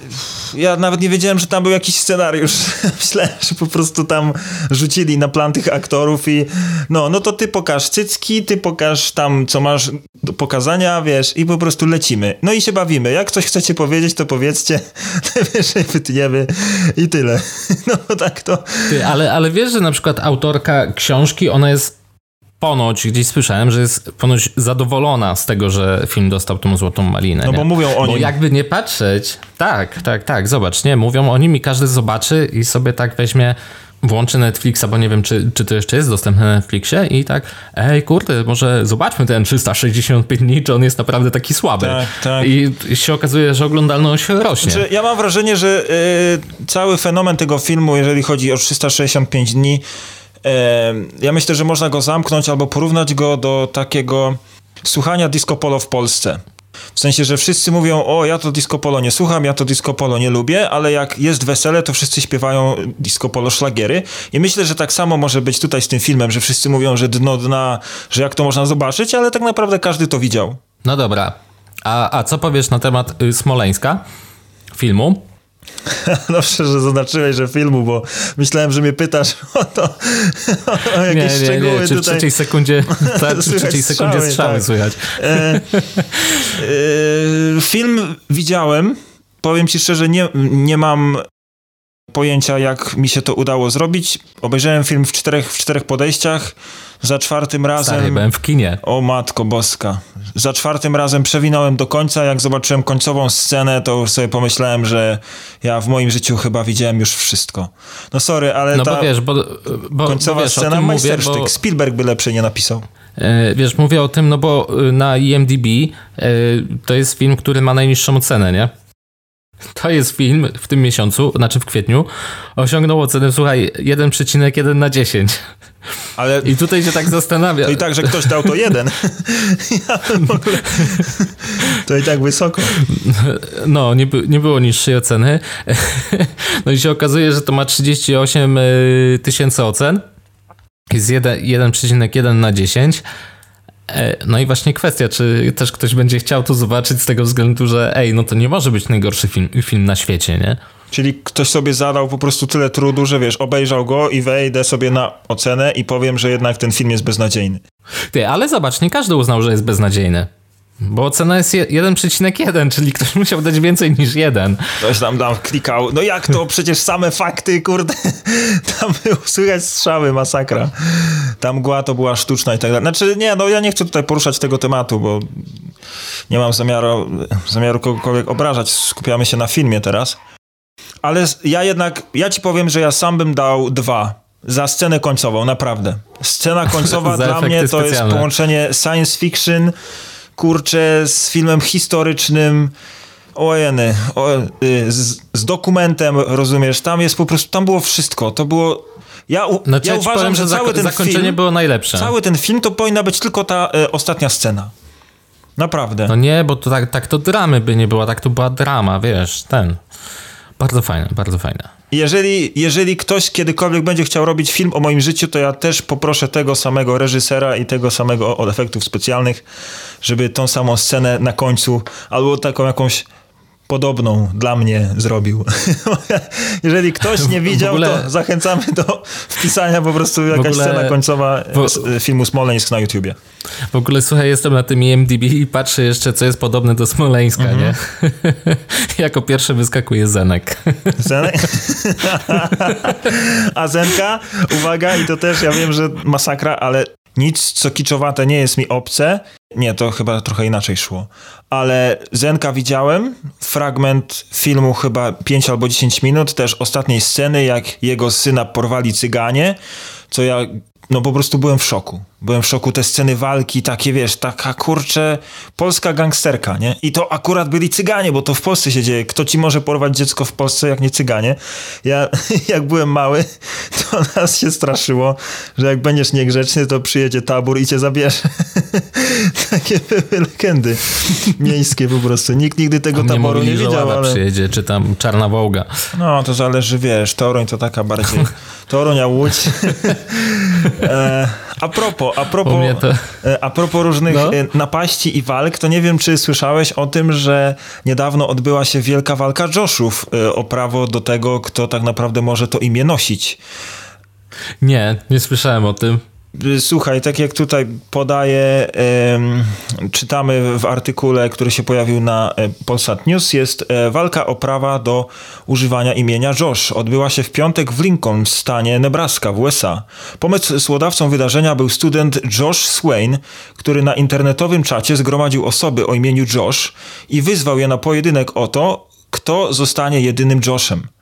Ja nawet nie wiedziałem, że tam był jakiś scenariusz. (laughs) Myślałem, że po prostu tam rzucili na plan tych aktorów i no, no to ty pokaż cycki, ty pokaż tam, co masz do pokazania, wiesz, i po prostu lecimy. No i się bawimy. Jak coś chcecie powiedzieć, to powiedzcie. (laughs) Najwyżej wytniemy i tyle. (laughs) No tak to... Ty, ale, ale wiesz, że na przykład autorka książki, ona jest ponoć, gdzieś słyszałem, że jest ponoć zadowolona z tego, że film dostał tą złotą malinę. No nie? bo mówią o Bo nim. jakby nie patrzeć, tak, tak, tak, zobacz, nie, mówią o nim i każdy zobaczy i sobie tak weźmie, włączę Netflixa, bo nie wiem, czy, czy to jeszcze jest dostępne na Netflixie i tak, ej, kurde, może zobaczmy ten 365 dni, czy on jest naprawdę taki słaby. Tak, tak. I się okazuje, że oglądalność rośnie. Znaczy, ja mam wrażenie, że y, cały fenomen tego filmu, jeżeli chodzi o 365 dni, ja myślę, że można go zamknąć albo porównać go do takiego słuchania disco polo w Polsce. W sensie, że wszyscy mówią, o ja to disco polo nie słucham, ja to disco polo nie lubię, ale jak jest wesele, to wszyscy śpiewają disco polo szlagiery. I myślę, że tak samo może być tutaj z tym filmem, że wszyscy mówią, że dno dna, że jak to można zobaczyć, ale tak naprawdę każdy to widział. No dobra. A, a co powiesz na temat y, Smoleńska? Filmu? (laughs) Dobrze, że zaznaczyłeś, że filmu, bo myślałem, że mnie pytasz (laughs) o to, o jakieś nie, nie, szczegóły nie. Czy w trzeciej sekundzie, (laughs) tak, czy w trzeciej sekundzie strzały, strzały tak. słychać. E, e, film widziałem. Powiem ci szczerze, nie, nie mam pojęcia, jak mi się to udało zrobić. Obejrzałem film w czterech, w czterech podejściach. Za czwartym razem. Stary, byłem w kinie. O matko boska. Za czwartym razem przewinąłem do końca. Jak zobaczyłem końcową scenę, to sobie pomyślałem, że ja w moim życiu chyba widziałem już wszystko. No sorry, ale no ta bo wiesz, bo, bo, końcowa bo wiesz, scena majstersztyk. Bo... Spielberg by lepszy nie napisał. E, wiesz, mówię o tym, no bo na IMDb e, to jest film, który ma najniższą ocenę, nie? To jest film w tym miesiącu, znaczy w kwietniu, osiągnął ocenę, słuchaj, 1,1 na 10. Ale... I tutaj się tak zastanawia. To i tak, że ktoś dał to jeden. (laughs) ja ogóle... To i tak wysoko. No, nie, nie było niższej oceny. No i się okazuje, że to ma 38 y, tysięcy ocen. Jest 1,1 na 10. E, no i właśnie kwestia, czy też ktoś będzie chciał to zobaczyć z tego względu, że ej, no to nie może być najgorszy film, film na świecie, nie? Czyli ktoś sobie zadał po prostu tyle trudu, że wiesz, obejrzał go i wejdę sobie na ocenę i powiem, że jednak ten film jest beznadziejny. Ty, ale zobacz, nie każdy uznał, że jest beznadziejny. Bo cena jest 1,1, czyli ktoś musiał dać więcej niż jeden. Ktoś tam, tam klikał. No jak to? Przecież same fakty, kurde. (laughs) Tam było słychać strzały, masakra. Tam mgła to była sztuczna i tak dalej. Znaczy nie, no ja nie chcę tutaj poruszać tego tematu, bo nie mam zamiaru, zamiaru kogokolwiek obrażać. Skupiamy się na filmie teraz. Ale ja jednak, ja ci powiem, że ja sam bym dał dwa za scenę końcową, naprawdę. Scena końcowa (laughs) dla mnie to specjalne. jest połączenie science fiction kurczę, z filmem historycznym, ojeny, o, y, z, z, dokumentem, rozumiesz, tam jest po prostu, tam było wszystko, to było... Ja, u, znaczy, ja uważam, powiem, że, że cały ten zakończenie film, było najlepsze. Cały ten film to powinna być tylko ta e, ostatnia scena. Naprawdę. No nie, bo to tak, tak to dramy by nie była, tak to była drama, wiesz, ten. Bardzo fajne, bardzo fajne. Jeżeli, jeżeli ktoś kiedykolwiek będzie chciał robić film o moim życiu, to ja też poproszę tego samego reżysera i tego samego od efektów specjalnych, żeby tą samą scenę na końcu albo taką jakąś podobną dla mnie zrobił. (laughs) Jeżeli ktoś nie widział, ogóle... to zachęcamy do wpisania po prostu jakaś ogóle... scena końcowa Bo... filmu Smoleńsk na YouTubie. W ogóle słuchaj, jestem na tym IMDb i patrzę jeszcze, co jest podobne do Smoleńska, mm -hmm. nie? (laughs) jako pierwszy wyskakuje Zenek. (laughs) Zenek? A Zenka, uwaga, i to też ja wiem, że masakra, ale nic, co kiczowate nie jest mi obce. Nie, to chyba trochę inaczej szło. Ale Zenka widziałem, fragment filmu chyba 5 albo 10 minut, też ostatniej sceny, jak jego syna porwali cyganie, co ja no po prostu byłem w szoku. Byłem w szoku, te sceny walki, takie wiesz, taka kurcze polska gangsterka, nie? I to akurat byli cyganie, bo to w Polsce się dzieje. Kto ci może porwać dziecko w Polsce, jak nie cyganie? Ja, (laughs) jak byłem mały, (laughs) to nas się straszyło, że jak będziesz niegrzeczny, to przyjedzie tabor i cię zabierze. (laughs) takie były legendy miejskie po prostu. Nikt nigdy tego A taboru nie widział, ale... przyjedzie, czy tam Czarna Wołga. No, to zależy, wiesz, Toruń to taka bardziej... Toruń, a Łódź... E, a propos, a propos, to... E, a propos różnych no? E, napaści i walk, to nie wiem, czy słyszałeś o tym, że niedawno odbyła się wielka walka Joshów o prawo do tego, kto tak naprawdę może to imię nosić. Nie, nie słyszałem o tym. Słuchaj, tak jak tutaj podaje, czytamy w artykule, który się pojawił na e, Polsat News, jest e, walka o prawa do używania imienia Josh. Odbyła się w piątek w Lincoln w stanie Nebraska w USA. Pomysłodawcą wydarzenia był student Josh Swain, który na internetowym czacie zgromadził osoby o imieniu Josh i wyzwał je na pojedynek o to, kto zostanie jedynym Joshem.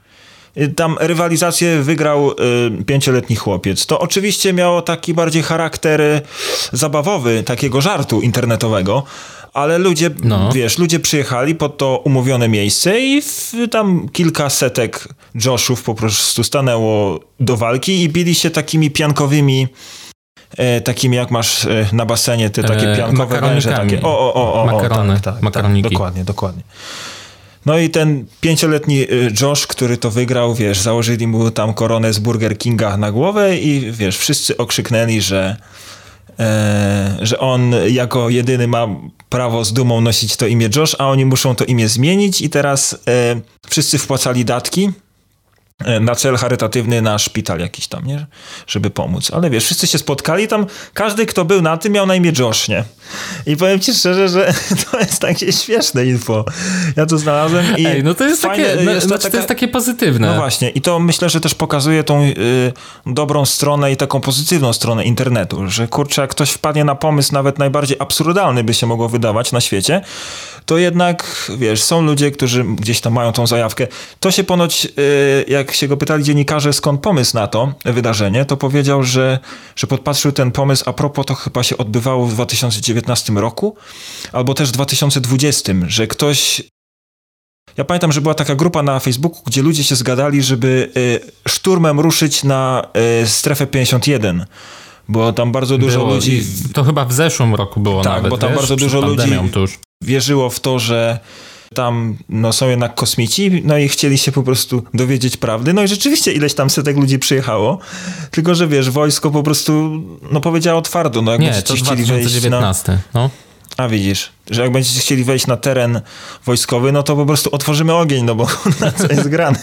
Y, tam rywalizację wygrał y, pięcioletni chłopiec. To oczywiście miało taki bardziej charakter y, zabawowy, takiego żartu internetowego, ale ludzie, no. wiesz, ludzie przyjechali pod to umówione miejsce i w, tam kilka setek Joshów po prostu stanęło do walki i bili się takimi piankowymi e, takimi jak masz e, na basenie, te takie e, piankowe węże. Takie. O, o, o, o, Makarony, tak, tak, tak, dokładnie, dokładnie. No i ten pięcioletni y, Josh, który to wygrał, wiesz, założyli mu tam koronę z Burger Kinga na głowę i wiesz, wszyscy okrzyknęli, że e, że on jako jedyny ma prawo z dumą nosić to imię Josh, a oni muszą to imię zmienić i teraz e, wszyscy wpłacali datki na cel charytatywny na szpital jakiś tam, nie? Żeby pomóc. Ale wiesz, wszyscy się spotkali tam, każdy, kto był na tym, miał na imię Josh, nie? I powiem ci szczerze, że (laughs) to jest takie śmieszne info. Ja to znalazłem i... Ej, no to jest fajne, takie, no, jest to, znaczy taka, to jest takie pozytywne. No właśnie. I to myślę, że też pokazuje tą y, dobrą stronę i taką pozytywną stronę internetu, że kurczę, jak ktoś wpadnie na pomysł nawet najbardziej absurdalny by się mogło wydawać na świecie, to jednak, wiesz, są ludzie, którzy gdzieś tam mają tą zajawkę. To się ponoć, y, jak się go pytali dziennikarze, skąd pomysł na to wydarzenie, to powiedział, że, że podpatrzył ten pomysł, a propos to chyba się odbywało w 2019 roku, albo też w 2020, że ktoś ja pamiętam, że była taka grupa na Facebooku, gdzie ludzie się zgadali, żeby y, szturmem ruszyć na y, strefę 51 bo tam bardzo dużo było, ludzi. To chyba w zeszłym roku było tak, nawet. bo tam wiesz, bardzo dużo ludzi wierzyło w to, że tam no, są jednak kosmici, no i chcieli się po prostu dowiedzieć prawdy. No i rzeczywiście ileś tam setek ludzi przyjechało, tylko że wiesz, wojsko po prostu no, powiedziało twardo, no jak Nie, to chcieli 2019, wejść na... no. A widzisz, że jak będziecie chcieli wejść na teren wojskowy, no to po prostu otworzymy ogień, no bo (laughs) na co jest grane.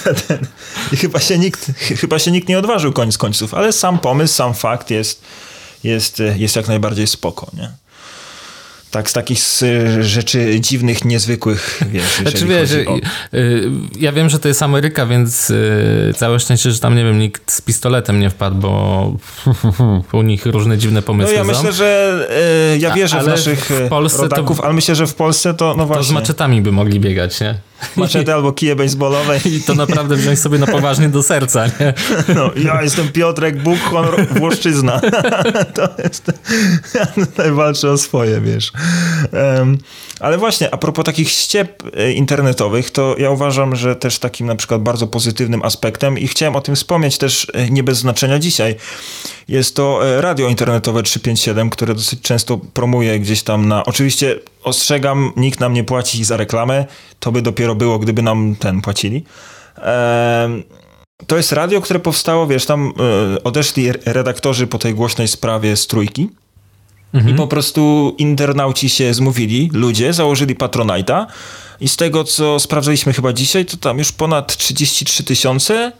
(laughs) I chyba się, nikt, chyba się nikt nie odważył koniec końców, ale sam pomysł, sam fakt jest, jest, jest jak najbardziej spoko, nie? Tak z takich rzeczy dziwnych, niezwykłych, wiesz, znaczy, wiesz, o... Y, ja wiem, że to jest Ameryka, więc y, całe szczęście, że tam, nie wiem, nikt z pistoletem nie wpadł, bo (laughs) u nich różne dziwne pomysły No ja myślę, że y, ja wierzę w naszych w Polsce rodaków, to, ale myślę, że w Polsce to, no właśnie. To z maczetami by mogli biegać, nie? Maczety albo kije baseballowe. I to naprawdę wziąć sobie na poważnie do serca, nie? No, ja jestem Piotrek, Bóg, honor, Włoszczyzna. (laughs) To jest... (laughs) Ja tutaj walczę o swoje, wiesz. Um, ale właśnie, a propos takich ściep e, internetowych, to ja uważam, że też takim na przykład bardzo pozytywnym aspektem i chciałem o tym wspomnieć też e, nie bez znaczenia dzisiaj, jest to e, radio internetowe 357, które dosyć często promuje gdzieś tam na... Oczywiście ostrzegam, nikt nam nie płaci za reklamę, to by dopiero było, gdyby nam ten płacili. To jest radio, które powstało, wiesz, tam odeszli redaktorzy po tej głośnej sprawie z trójki Mhm. I po prostu internauci się zmówili, ludzie, założyli Patronite'a i z tego, co sprawdzaliśmy chyba dzisiaj, to tam już ponad 33 tysiące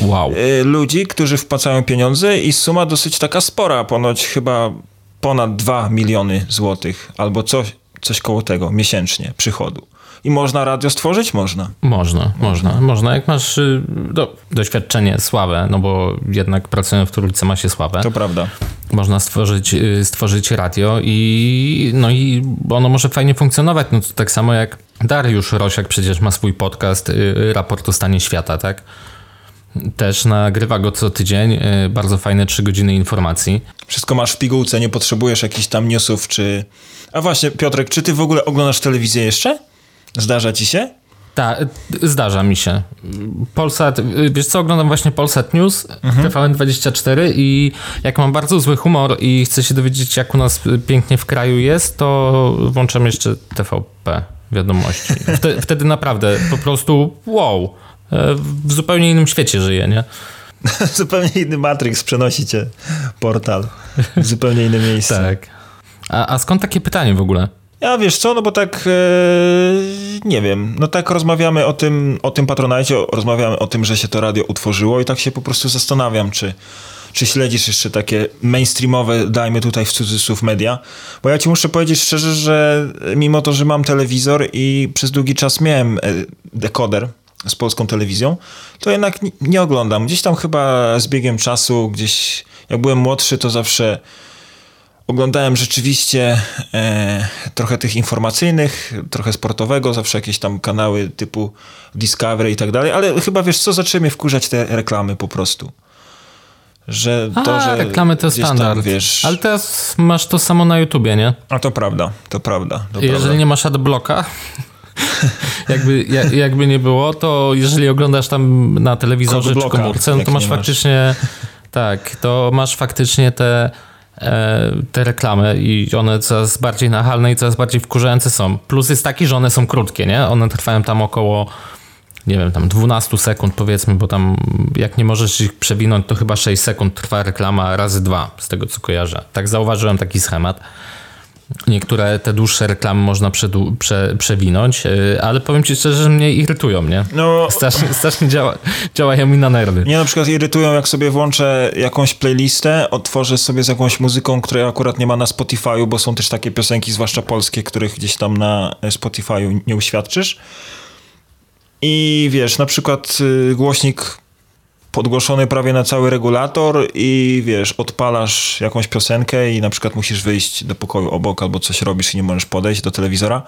wow. Y, ludzi, którzy wpłacają pieniądze i suma dosyć taka spora, ponoć chyba ponad 2 miliony złotych albo coś, coś koło tego miesięcznie przychodu. I można radio stworzyć? Można. Można, można. Można, jak masz y, do, doświadczenie, sławę, no bo jednak pracując w trójce ma się sławę. To prawda. Można stworzyć, y, stworzyć radio i no i ono może fajnie funkcjonować. No to tak samo jak Dariusz Rosiak przecież ma swój podcast y, Raport o stanie świata, tak? Też nagrywa go co tydzień, bardzo fajne trzy godziny informacji. Wszystko masz w pigułce, nie potrzebujesz jakichś tam newsów, czy... A właśnie, Piotrek, czy ty w ogóle oglądasz telewizję jeszcze? Zdarza ci się? Tak, zdarza mi się. Polsat, wiesz co, oglądam właśnie Polsat News, mhm. TVN24 i jak mam bardzo zły humor i chcę się dowiedzieć, jak u nas pięknie w kraju jest, to włączam jeszcze TVP wiadomości. Wtedy, wtedy naprawdę po prostu wow, e, w zupełnie innym świecie żyję, nie? (laughs) zupełnie inny Matrix przenosi cię portal w zupełnie inne miejsce. Tak. A, a skąd takie pytanie w ogóle? Ja wiesz co, no bo tak e, nie wiem, no tak rozmawiamy o tym, o tym patronajcie, rozmawiamy o tym, że się to radio utworzyło i tak się po prostu zastanawiam, czy, czy śledzisz jeszcze takie mainstreamowe, dajmy tutaj w cudzysłów media, bo ja ci muszę powiedzieć szczerze, że mimo to, że mam telewizor i przez długi czas miałem e, dekoder z polską telewizją, to jednak nie oglądam. Gdzieś tam chyba z biegiem czasu, gdzieś jak byłem młodszy, to zawsze Oglądałem rzeczywiście e, trochę tych informacyjnych, trochę sportowego, zawsze jakieś tam kanały typu Discovery i tak dalej, ale chyba wiesz co, zaczęły mnie wkurzać te reklamy po prostu. Że to, A, że reklamy to gdzieś tam, standard. wiesz, Ale teraz masz to samo na YouTubie, nie? A to prawda, to prawda. To Jeżeli prawda. nie masz adblocka, (laughs) jakby, ja- jakby nie było, to jeżeli oglądasz tam na telewizorze czy komórce, no jak to masz nie masz. faktycznie tak, to masz faktycznie te, te reklamy i one coraz bardziej nachalne i coraz bardziej wkurzające są. Plus jest taki, że one są krótkie, nie? One trwają tam około nie wiem, tam 12 sekund powiedzmy, bo tam jak nie możesz ich przewinąć, to chyba 6 sekund trwa reklama razy dwa, z tego co kojarzę. Tak zauważyłem taki schemat. Niektóre te dłuższe reklamy można przedu- prze, przewinąć, yy, ale powiem ci szczerze, że mnie irytują, nie? No, Strasznie, strasznie działa, działają mi na nerwy. mnie na przykład irytują, jak sobie włączę jakąś playlistę, otworzę sobie z jakąś muzyką, której akurat nie ma na Spotify'u, bo są też takie piosenki, zwłaszcza polskie, których gdzieś tam na Spotify'u nie uświadczysz. I wiesz, na przykład y, głośnik podgłoszony prawie na cały regulator i wiesz, odpalasz jakąś piosenkę i na przykład musisz wyjść do pokoju obok albo coś robisz i nie możesz podejść do telewizora.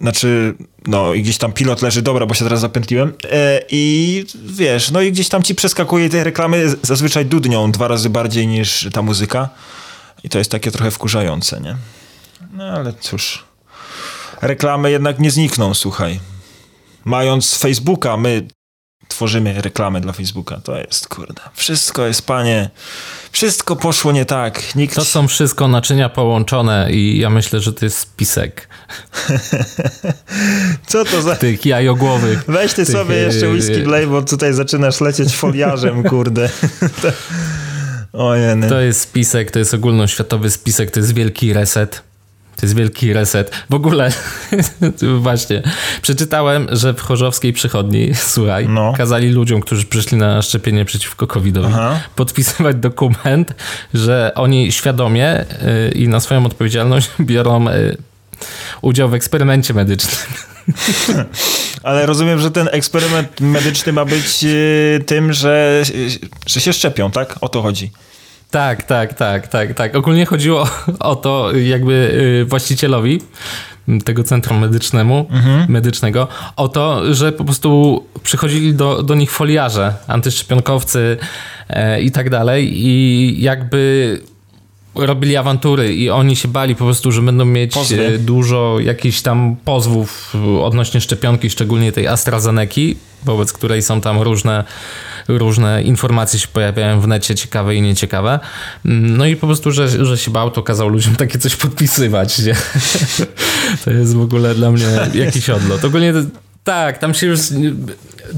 Znaczy, no i gdzieś tam pilot leży, dobra, bo się teraz zapętliłem. E, I wiesz, no i gdzieś tam ci przeskakuje te reklamy zazwyczaj dudnią dwa razy bardziej niż ta muzyka. I to jest takie trochę wkurzające, nie? No ale cóż. Reklamy jednak nie znikną, słuchaj. Mając Facebooka, my tworzymy reklamy dla Facebooka. To jest, kurde. Wszystko jest, panie. Wszystko poszło nie tak. Nikt... To są wszystko naczynia połączone i ja myślę, że to jest spisek (laughs) Co to za... tych jajogłowych. Weź ty tych, sobie jeszcze e, whisky wlej, bo tutaj zaczynasz lecieć foliarzem, (laughs) kurde. (laughs) Ojej. To jest spisek, to jest ogólnoświatowy spisek, to jest wielki reset. To jest wielki reset. W ogóle, (laughs) właśnie, przeczytałem, że w chorzowskiej przychodni, (laughs) słuchaj, No. kazali ludziom, którzy przyszli na szczepienie przeciwko COVID-owi, podpisywać dokument, że oni świadomie y, i na swoją odpowiedzialność (laughs) biorą y, udział w eksperymencie medycznym. Ale rozumiem, że ten eksperyment medyczny ma być e, tym, że, że się szczepią, tak? O to chodzi. Tak, tak, tak, tak, tak. Ogólnie chodziło (laughs) o to, jakby y, właścicielowi tego centrum medycznemu, medycznego, o to, że po prostu przychodzili do, do nich foliarze, antyszczepionkowcy e, i tak dalej i jakby robili awantury i oni się bali po prostu, że będą mieć Pozwy. e, dużo jakichś tam pozwów odnośnie szczepionki, szczególnie tej AstraZeneki, wobec której są tam różne, różne informacje się pojawiają w necie, ciekawe i nieciekawe. Mm, No i po prostu, że, że się bał, to kazał ludziom takie coś podpisywać. Nie? (laughs) To jest w ogóle dla mnie jakiś odlot. Ogólnie tak, tam się już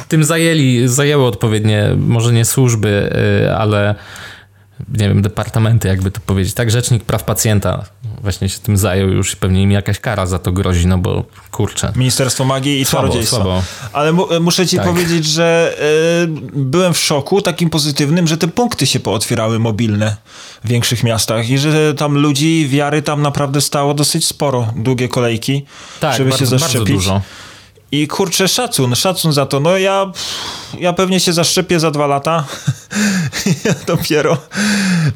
tym zajęli, zajęły odpowiednie, może nie służby, y, ale nie wiem, departamenty, jakby to powiedzieć. Tak, Rzecznik Praw Pacjenta właśnie się tym zajął już i pewnie im jakaś kara za to grozi, no bo kurczę. Ministerstwo Magii i Słabo, Czarodziejstwa. słabo. Ale mu, muszę ci Tak. powiedzieć, że e, byłem w szoku takim pozytywnym, że te punkty się pootwierały mobilne w większych miastach i że tam ludzi, wiary tam naprawdę stało dosyć sporo, długie kolejki, Tak, żeby bardzo, się bardzo zaszczepić. dużo. I kurczę, szacun, szacun za to. No ja, ja pewnie się zaszczepię za dwa lata. ja (laughs) dopiero,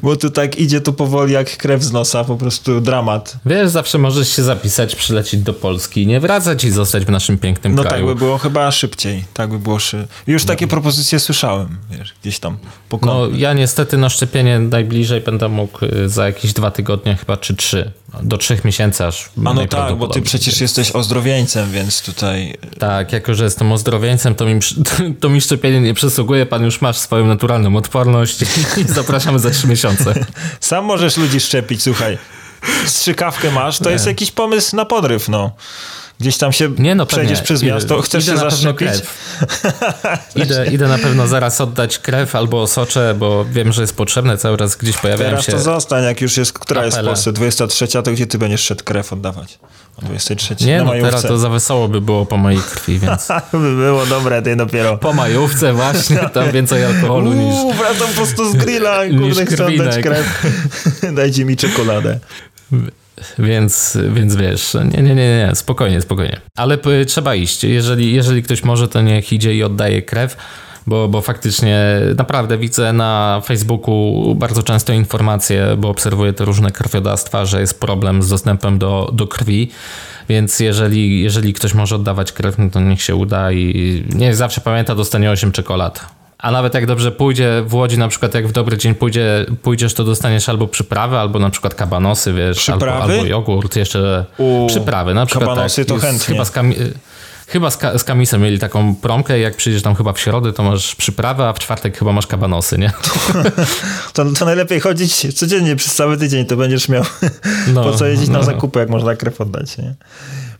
bo tu tak idzie to powoli jak krew z nosa, po prostu dramat. Wiesz, zawsze możesz się zapisać, przylecieć do Polski, nie wracać i zostać w naszym pięknym No kraju. tak by było chyba szybciej. Tak by było szy... Już takie propozycje słyszałem, wiesz, gdzieś tam po No, ja niestety na szczepienie najbliżej będę mógł y, za jakieś dwa tygodnie, chyba czy trzy. Do trzech miesięcy aż. A no tak, bo ty przecież jesteś ozdrowieńcem, więc tutaj... Tak, jako że jestem ozdrowieńcem, to mi, (laughs) to mi szczepienie nie przysługuje. Pan już masz swoją naturalną odporność i (laughs) zapraszamy za trzy miesiące. (laughs) Sam możesz ludzi szczepić, słuchaj. Strzykawkę masz, to jest jakiś pomysł na podryw, no. Gdzieś tam się Nie no, przejdziesz pewnie. przez Idę- miasto, chcesz (laughs) idę się zaszczepić? Idę, idę na pewno zaraz oddać krew albo osocze, bo wiem, że jest potrzebne. Cały raz gdzieś pojawiają Teraz się... to zostań, jak już jest, która jest w apele. Polsce? 23, to gdzie ty będziesz szedł krew oddawać? O 23 Nie na no, teraz to za wesoło by było po mojej krwi, więc... (laughs) by było dobre, ty dopiero. Po majówce właśnie, (laughs) tam więcej alkoholu niż... Uuu, wracam prosto z grilla, kurde, chcę oddać krew. Dajcie mi czekoladę. Więc, więc wiesz, nie, nie, nie, nie, spokojnie, spokojnie. Ale p- trzeba iść. Jeżeli, jeżeli ktoś może, to niech idzie i oddaje krew, bo, bo faktycznie naprawdę widzę na Facebooku bardzo często informacje, bo obserwuję te różne krwiodawstwa, że jest problem z dostępem do, do krwi. Więc jeżeli, jeżeli ktoś może oddawać krew, no to niech się uda i niech zawsze pamięta, dostanie 8 czekolad. A nawet jak dobrze pójdzie w Łodzi, na przykład jak w dobry dzień pójdzie, pójdziesz, to dostaniesz albo przyprawy, albo na przykład kabanosy, wiesz, albo, albo jogurt, jeszcze U, przyprawy. Na przykład kabanosy tak, to chętnie. Chyba z, Chyba z, z Kamisem mieli taką promkę, jak przyjdziesz tam chyba w środę, to masz przyprawę, a w czwartek chyba masz kabanosy, nie? To, to najlepiej chodzić codziennie przez cały tydzień, to będziesz miał no, po co jeździć no. na zakupy, jak można krew oddać, nie?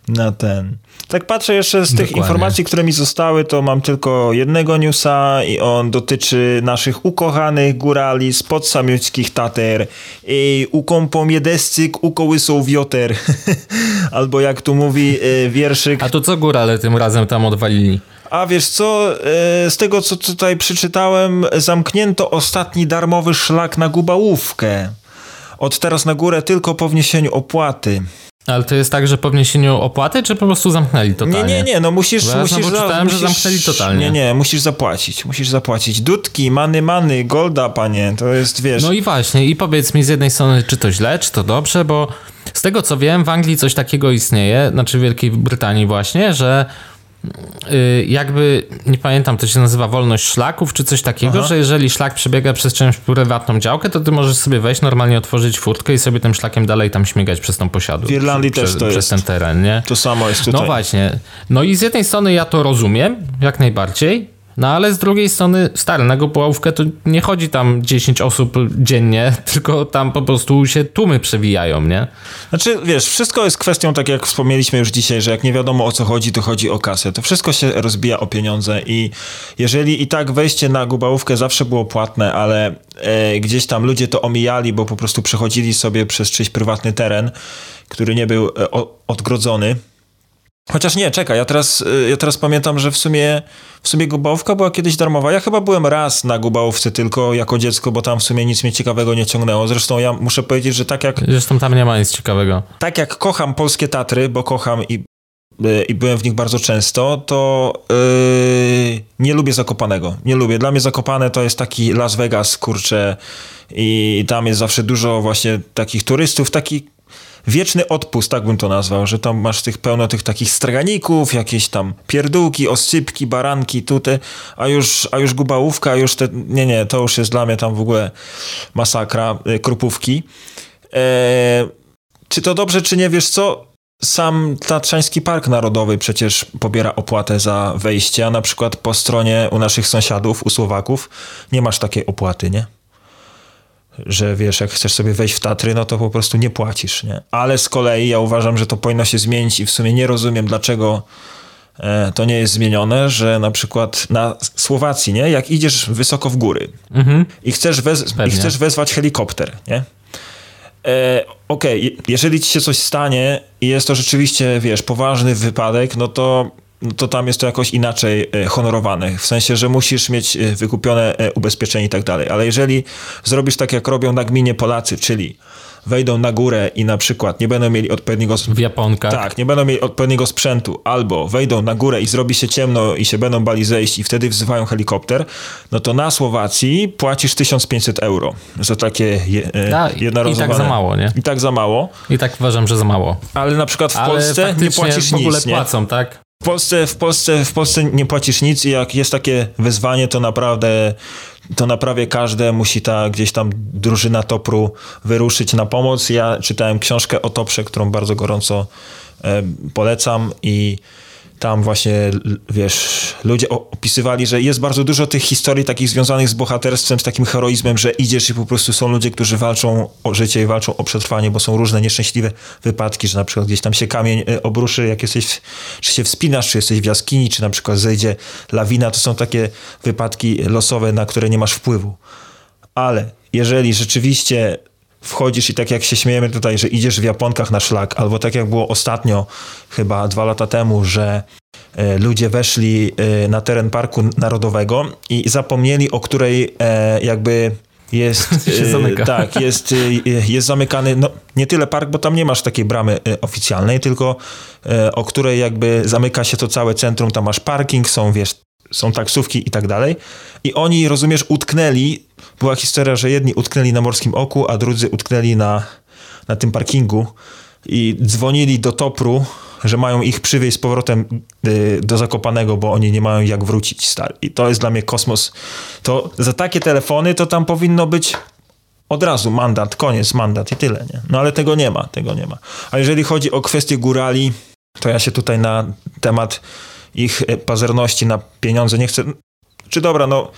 Na ten. Tak patrzę jeszcze z tych Dokładnie. informacji, które mi zostały, to mam tylko jednego newsa i on dotyczy naszych ukochanych górali z podsamiuckich Tater i ukąpomiedescyk ukołysą wioter. (laughs) Albo jak tu mówi e, wierszyk. A to co górale tym razem tam odwalili? A wiesz co, e, z tego co tutaj przeczytałem, zamknięto ostatni darmowy szlak na Gubałówkę. Od teraz na górę tylko po wniesieniu opłaty. Ale to jest tak, że po wniesieniu opłaty, czy po prostu zamknęli totalnie? Nie, nie, nie, no musisz... Bo ja musisz czytałem, musisz, że zamknęli totalnie. Nie, nie, musisz zapłacić, musisz zapłacić. Dudki, many, many, golda, panie, to jest, wiesz... No i właśnie, i powiedz mi z jednej strony, czy to źle, czy to dobrze, bo z tego co wiem, w Anglii coś takiego istnieje, znaczy w Wielkiej Brytanii właśnie, że jakby, nie pamiętam, to się nazywa wolność szlaków, czy coś takiego, Aha. że jeżeli szlak przebiega przez część prywatną działkę, to ty możesz sobie wejść, normalnie otworzyć furtkę i sobie tym szlakiem dalej tam śmigać przez tą posiadłość. W Irlandii przez, też to przez jest. ten teren, nie? To samo jest tutaj. No właśnie. No i z jednej strony ja to rozumiem, jak najbardziej, no ale z drugiej strony, stary, na Gopołówkę to nie chodzi tam 10 osób dziennie, (laughs) tylko tam po prostu się tłumy przewijają, nie? Znaczy, wiesz, wszystko jest kwestią, tak jak wspomnieliśmy już dzisiaj, że jak nie wiadomo o co chodzi, to chodzi o kasę. To wszystko się rozbija o pieniądze i jeżeli i tak wejście na Gubałówkę zawsze było płatne, ale e, gdzieś tam ludzie to omijali, bo po prostu przechodzili sobie przez czyjś prywatny teren, który nie był e, o, odgrodzony, Chociaż nie, czekaj, ja teraz, y, ja teraz pamiętam, że w sumie, w sumie Gubałówka była kiedyś darmowa. Ja chyba byłem raz na Gubałówce tylko jako dziecko, bo tam w sumie nic mnie ciekawego nie ciągnęło. Zresztą ja muszę powiedzieć, że tak jak... Zresztą tam nie ma nic ciekawego. Tak jak kocham polskie Tatry, bo kocham i, y, i byłem w nich bardzo często, to yy, nie lubię Zakopanego. Nie lubię. Dla mnie Zakopane to jest taki Las Vegas, kurczę, i tam jest zawsze dużo właśnie takich turystów, taki wieczny odpust, tak bym to nazwał, że tam masz tych pełno tych takich straganików, jakieś tam pierdółki, oscypki, baranki, tutaj, a już, a już gubałówka, już te, nie, nie, to już jest dla mnie tam w ogóle masakra, e, krupówki. E, czy to dobrze, czy nie, wiesz co? Sam Tatrzański Park Narodowy przecież pobiera opłatę za wejście, a na przykład po stronie u naszych sąsiadów, u Słowaków, nie masz takiej opłaty, nie? Że wiesz, jak chcesz sobie wejść w Tatry, no to po prostu nie płacisz, nie? Ale z kolei ja uważam, że to powinno się zmienić i w sumie nie rozumiem, dlaczego e, to nie jest zmienione, że na przykład na Słowacji, nie? Jak idziesz wysoko w góry mhm. i, chcesz i chcesz wezwać helikopter, nie? E, Okej, okay, jeżeli ci się coś stanie i jest to rzeczywiście, wiesz, poważny wypadek, no to no to tam jest to jakoś inaczej e, honorowane. W sensie, że musisz mieć e, wykupione e, ubezpieczenie i tak dalej. Ale jeżeli zrobisz tak, jak robią na gminie Polacy, czyli wejdą na górę i na przykład nie będą mieli odpowiedniego... W Japonkach. Tak, nie będą mieli odpowiedniego sprzętu, albo wejdą na górę i zrobi się ciemno i się będą bali zejść i wtedy wzywają helikopter, no to na Słowacji płacisz 1500 euro za takie je, da, jednorazowe... I tak za mało, nie? I tak za mało. I tak uważam, że za mało. Ale na przykład w Ale Polsce nie płacisz w ogóle nic, płacą, tak? W Polsce, w, Polsce, w Polsce nie płacisz nic i jak jest takie wyzwanie, to naprawdę to na prawie każde musi ta gdzieś tam drużyna Topru wyruszyć na pomoc. Ja czytałem książkę o Toprze, którą bardzo gorąco e, polecam i tam właśnie, wiesz, ludzie opisywali, że jest bardzo dużo tych historii takich związanych z bohaterstwem, z takim heroizmem, że idziesz i po prostu są ludzie, którzy walczą o życie i walczą o przetrwanie, bo są różne nieszczęśliwe wypadki, że na przykład gdzieś tam się kamień e, obruszy, jak jesteś, czy się wspinasz, czy jesteś w jaskini, czy na przykład zejdzie lawina, to są takie wypadki losowe, na które nie masz wpływu. Ale jeżeli rzeczywiście wchodzisz i tak jak się śmiejemy tutaj, że idziesz w Japonkach na szlak, albo tak jak było ostatnio, chyba dwa lata temu, że e, ludzie weszli e, na teren Parku Narodowego i zapomnieli, o której e, jakby jest, (laughs) tak, jest, jest zamykany, no nie tyle park, bo tam nie masz takiej bramy oficjalnej, tylko o której jakby zamyka się to całe centrum, tam masz parking, są wiesz, są taksówki i tak dalej. I oni, rozumiesz, utknęli, była historia, że jedni utknęli na Morskim Oku, a drudzy utknęli na, na tym parkingu i dzwonili do Topru, że mają ich przywieźć z powrotem y, do Zakopanego, bo oni nie mają jak wrócić, stary. I to jest dla mnie kosmos. To za takie telefony to tam powinno być od razu mandat, koniec, mandat i tyle, nie? No ale tego nie ma, tego nie ma. A jeżeli chodzi o kwestię górali, to ja się tutaj na temat ich e, pazerności na pieniądze nie chcę... Czy dobra, no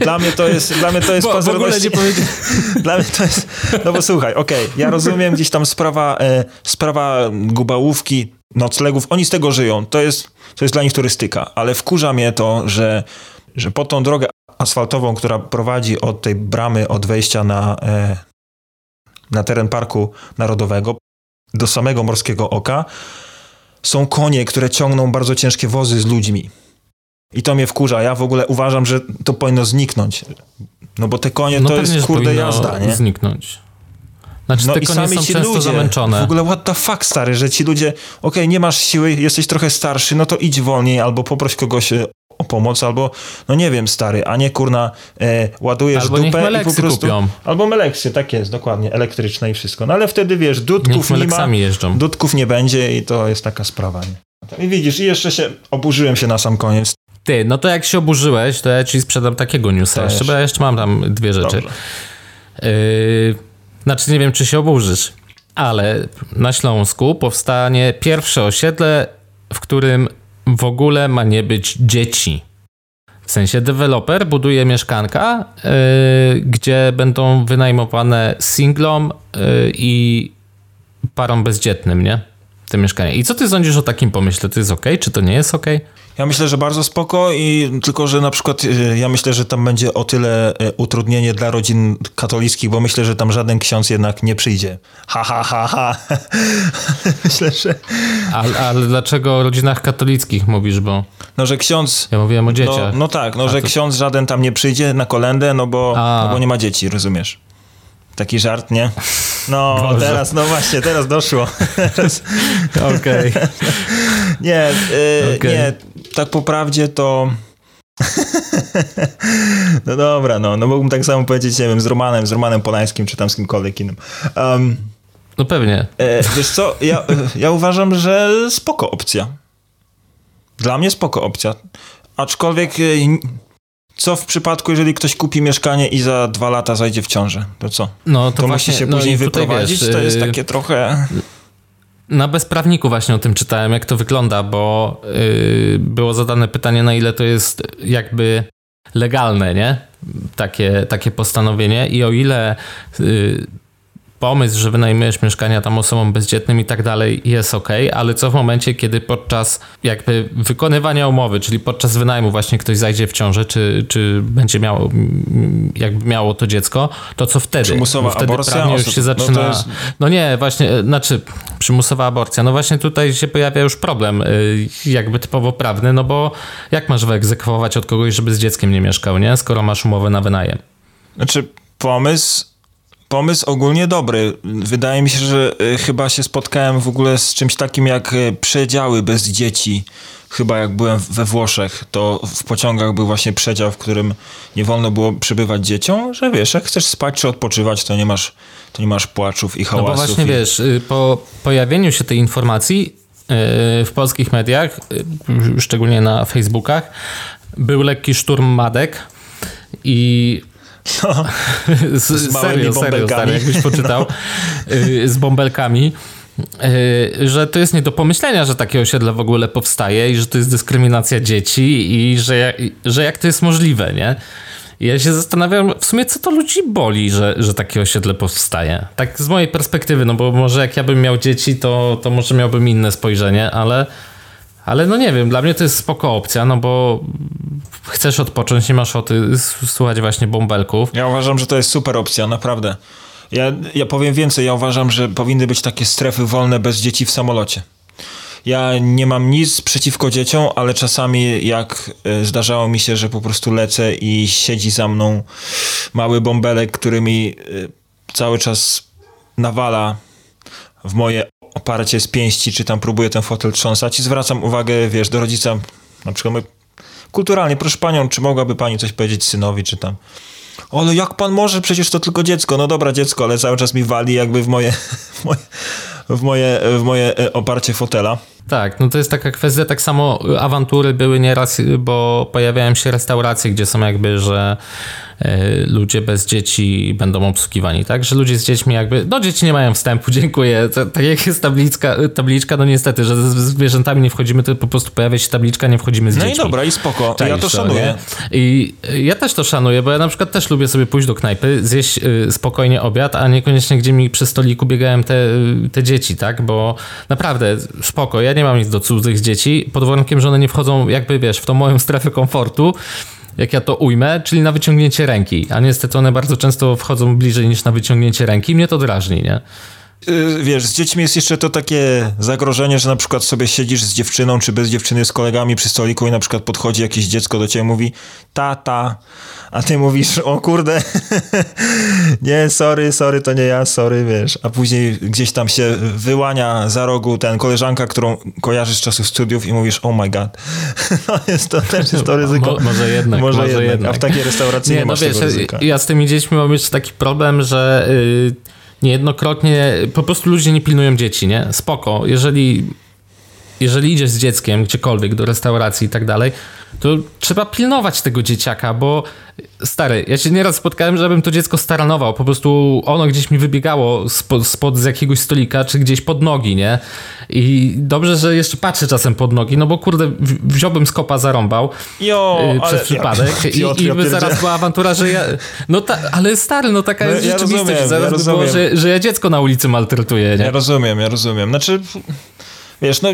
dla mnie to jest, dla mnie to jest Bo, pazerności... (laughs) Dla mnie to jest. No bo słuchaj, okej, ja rozumiem gdzieś tam sprawa, e, sprawa gubałówki, noclegów, oni z tego żyją. To jest, to jest dla nich turystyka, ale wkurza mnie to, że, że po tą drogę asfaltową, która prowadzi od tej bramy, od wejścia na, e, na teren Parku Narodowego do samego Morskiego Oka, są konie, które ciągną bardzo ciężkie wozy z ludźmi. I to mnie wkurza. Ja w ogóle uważam, że to powinno zniknąć. No bo te konie No to jest kurde jazda, nie? zniknąć. Znaczy No te i konie sami są ci często ludzie, zamęczone. w ogóle what the fuck, stary, że ci ludzie, okej, nie masz siły, jesteś trochę starszy, no to idź wolniej, albo poproś kogoś o pomoc, albo, no nie wiem, stary, a nie kurna, e, ładujesz Albo dupę i po prostu... kupią. Albo meleksy, tak jest, dokładnie, elektryczne i wszystko. No ale wtedy, wiesz, dudków Niech nie ma, jeżdżą. dudków nie będzie i to jest taka sprawa, nie? I widzisz, i jeszcze się oburzyłem się na sam koniec. Ty, no to jak się oburzyłeś, to ja ci sprzedam takiego newsa Też. jeszcze, bo ja jeszcze mam tam dwie rzeczy. Yy, znaczy nie wiem, czy się oburzysz, ale na Śląsku powstanie pierwsze osiedle, w którym w ogóle ma nie być dzieci. W sensie deweloper buduje mieszkanka, yy, gdzie będą wynajmowane singlom yy, i parom bezdzietnym, nie? Te mieszkania. I co ty sądzisz o takim pomyśle? To jest ok, czy to nie jest ok? Ja myślę, że bardzo spoko i tylko, że na przykład e, ja myślę, że tam będzie o tyle e, utrudnienie dla rodzin katolickich, bo myślę, że tam żaden ksiądz jednak nie przyjdzie. Ha, ha, ha, ha. (laughs) myślę, że Ale, ale dlaczego o rodzinach katolickich mówisz, bo no, że ksiądz ja mówiłem o no, dzieciach. no tak, no, A że to- ksiądz żaden tam nie przyjdzie na kolendę, no bo, A. no bo nie ma dzieci, rozumiesz? Taki żart, nie? No, (laughs) Boże. teraz, no właśnie, teraz doszło. (laughs) Okej. (laughs) nie, y, Okej. nie, tak po prawdzie to... no dobra, no, no mógłbym tak samo powiedzieć, nie wiem, z Romanem, z Romanem Polańskim, czy tam z kimkolwiek innym. Um, No pewnie. e, wiesz co, ja, ja uważam, że spoko opcja. Dla mnie spoko opcja. Aczkolwiek e, co w przypadku, jeżeli ktoś kupi mieszkanie i za dwa lata zajdzie w ciążę? To co? No to, To właśnie, musi się no później wyprowadzić? wiesz, to jest y, takie trochę... Na bezprawniku właśnie o tym czytałem, jak to wygląda, bo yy, było zadane pytanie, na ile to jest jakby legalne, nie? Takie, takie postanowienie i o ile yy, pomysł, że wynajmujesz mieszkania tam osobom bezdzietnym i tak dalej jest ok, ale co w momencie, kiedy podczas jakby wykonywania umowy, czyli podczas wynajmu właśnie ktoś zajdzie w ciążę, czy, czy będzie miało, jakby miało to dziecko, to co wtedy? Przymusowa wtedy aborcja? już się no zaczyna... jest- No nie, właśnie, e, znaczy przymusowa aborcja. No właśnie tutaj się pojawia już problem y, jakby typowo prawny, no bo jak masz wyegzekwować od kogoś, żeby z dzieckiem nie mieszkał, nie? Skoro masz umowę na wynajem. Znaczy, pomysł, pomysł ogólnie dobry. Wydaje mi się, że y, chyba się spotkałem w ogóle z czymś takim jak y, przedziały bez dzieci. Chyba jak byłem we Włoszech, to w pociągach był właśnie przedział, w którym nie wolno było przybywać dzieciom, że wiesz, jak chcesz spać czy odpoczywać, to nie masz, to nie masz płaczów i No hałasów. bo właśnie i... wiesz, y, po pojawieniu się tej informacji w polskich mediach, szczególnie na Facebookach, był lekki szturm madek i No, (laughs) z, Z serio, serio, stary, jakbyś poczytał y, z bąbelkami, y, że to jest nie do pomyślenia, że takie osiedle w ogóle powstaje i że to jest dyskryminacja dzieci i że, jak- że jak to jest możliwe, nie? Ja się zastanawiam w sumie, co to ludzi boli, że, że takie osiedle powstaje. Tak z mojej perspektywy, no bo może jak ja bym miał dzieci, to, to może miałbym inne spojrzenie, ale, ale no nie wiem, dla mnie to jest spoko opcja, no bo chcesz odpocząć, nie masz s- słuchać właśnie bąbelków. Ja uważam, że to jest super opcja, naprawdę. Ja, ja powiem więcej, ja uważam, że powinny być takie strefy wolne bez dzieci w samolocie. Ja nie mam nic przeciwko dzieciom, ale czasami jak e, zdarzało mi się, że po prostu lecę i siedzi za mną mały bąbelek, który mi e, cały czas nawala w moje oparcie z pięści, czy tam próbuje ten fotel trząsać i zwracam uwagę, wiesz, do rodzica, na przykład mój kulturalnie, proszę panią, czy mogłaby pani coś powiedzieć synowi, czy tam... Ale jak pan może? Przecież to tylko dziecko. No dobra, dziecko, ale cały czas mi wali jakby w moje, (laughs) w moje, w moje, w moje e, oparcie fotela. Tak, no to jest taka kwestia, tak samo awantury były nieraz, bo pojawiają się restauracje, gdzie są jakby, że e, ludzie bez dzieci będą obsługiwani, tak? Że ludzie z dziećmi jakby, no dzieci nie mają wstępu, (laughs) dziękuję. Tak jak jest tabliczka, tabliczka, no niestety, że z zwierzętami nie wchodzimy, to po prostu pojawia się tabliczka, nie wchodzimy z no dziećmi. No i dobra, i spoko, Czaisz ja to szanuję. I ja też to szanuję, bo ja na przykład też lubię sobie pójść do knajpy, zjeść spokojnie obiad, a niekoniecznie gdzie mi przy stoliku biegają te, te dzieci, tak? Bo naprawdę, spoko, ja nie mam nic do cudzych dzieci, pod warunkiem, że one nie wchodzą jakby, wiesz, w tą moją strefę komfortu, jak ja to ujmę, czyli na wyciągnięcie ręki. A niestety one bardzo często wchodzą bliżej niż na wyciągnięcie ręki. Mnie to drażni, nie? Y, wiesz, z dziećmi jest jeszcze to takie zagrożenie, że na przykład sobie siedzisz z dziewczyną, czy bez dziewczyny, z kolegami przy stoliku i na przykład podchodzi jakieś dziecko do ciebie i mówi tata, a ty mówisz, o kurde, (laughs) nie, sorry, sorry, to nie ja, sorry, wiesz. A później gdzieś tam się wyłania za rogu ten koleżanka, którą kojarzysz z czasów studiów i mówisz, oh my god. (laughs) No jest to też jest to ryzyko. Mo, może jednak, może, może jednak. jednak. A w takiej restauracji nie, nie no masz wiesz, tego ryzyka. Ja z tymi dziećmi mam jeszcze taki problem, że... Yy niejednokrotnie po prostu ludzie nie pilnują dzieci, nie? Spoko, jeżeli jeżeli idziesz z dzieckiem gdziekolwiek, do restauracji i tak dalej, to trzeba pilnować tego dzieciaka, bo stary, ja się nieraz spotkałem, żebym to dziecko staranował, po prostu ono gdzieś mi wybiegało spod, spod z jakiegoś stolika, czy gdzieś pod nogi, nie? I dobrze, że jeszcze patrzę czasem pod nogi, no bo kurde, wziąłbym skopa, zarąbał jo, yy, przez ale, przypadek ja, (laughs) i, Piotr, i by zaraz była awantura, że ja, no ta, ale stary, no taka no, jest ja rzeczywistość, rozumiem, zaraz by było, że, że ja dziecko na ulicy maltretuję, nie? Ja rozumiem, ja rozumiem, znaczy, wiesz, no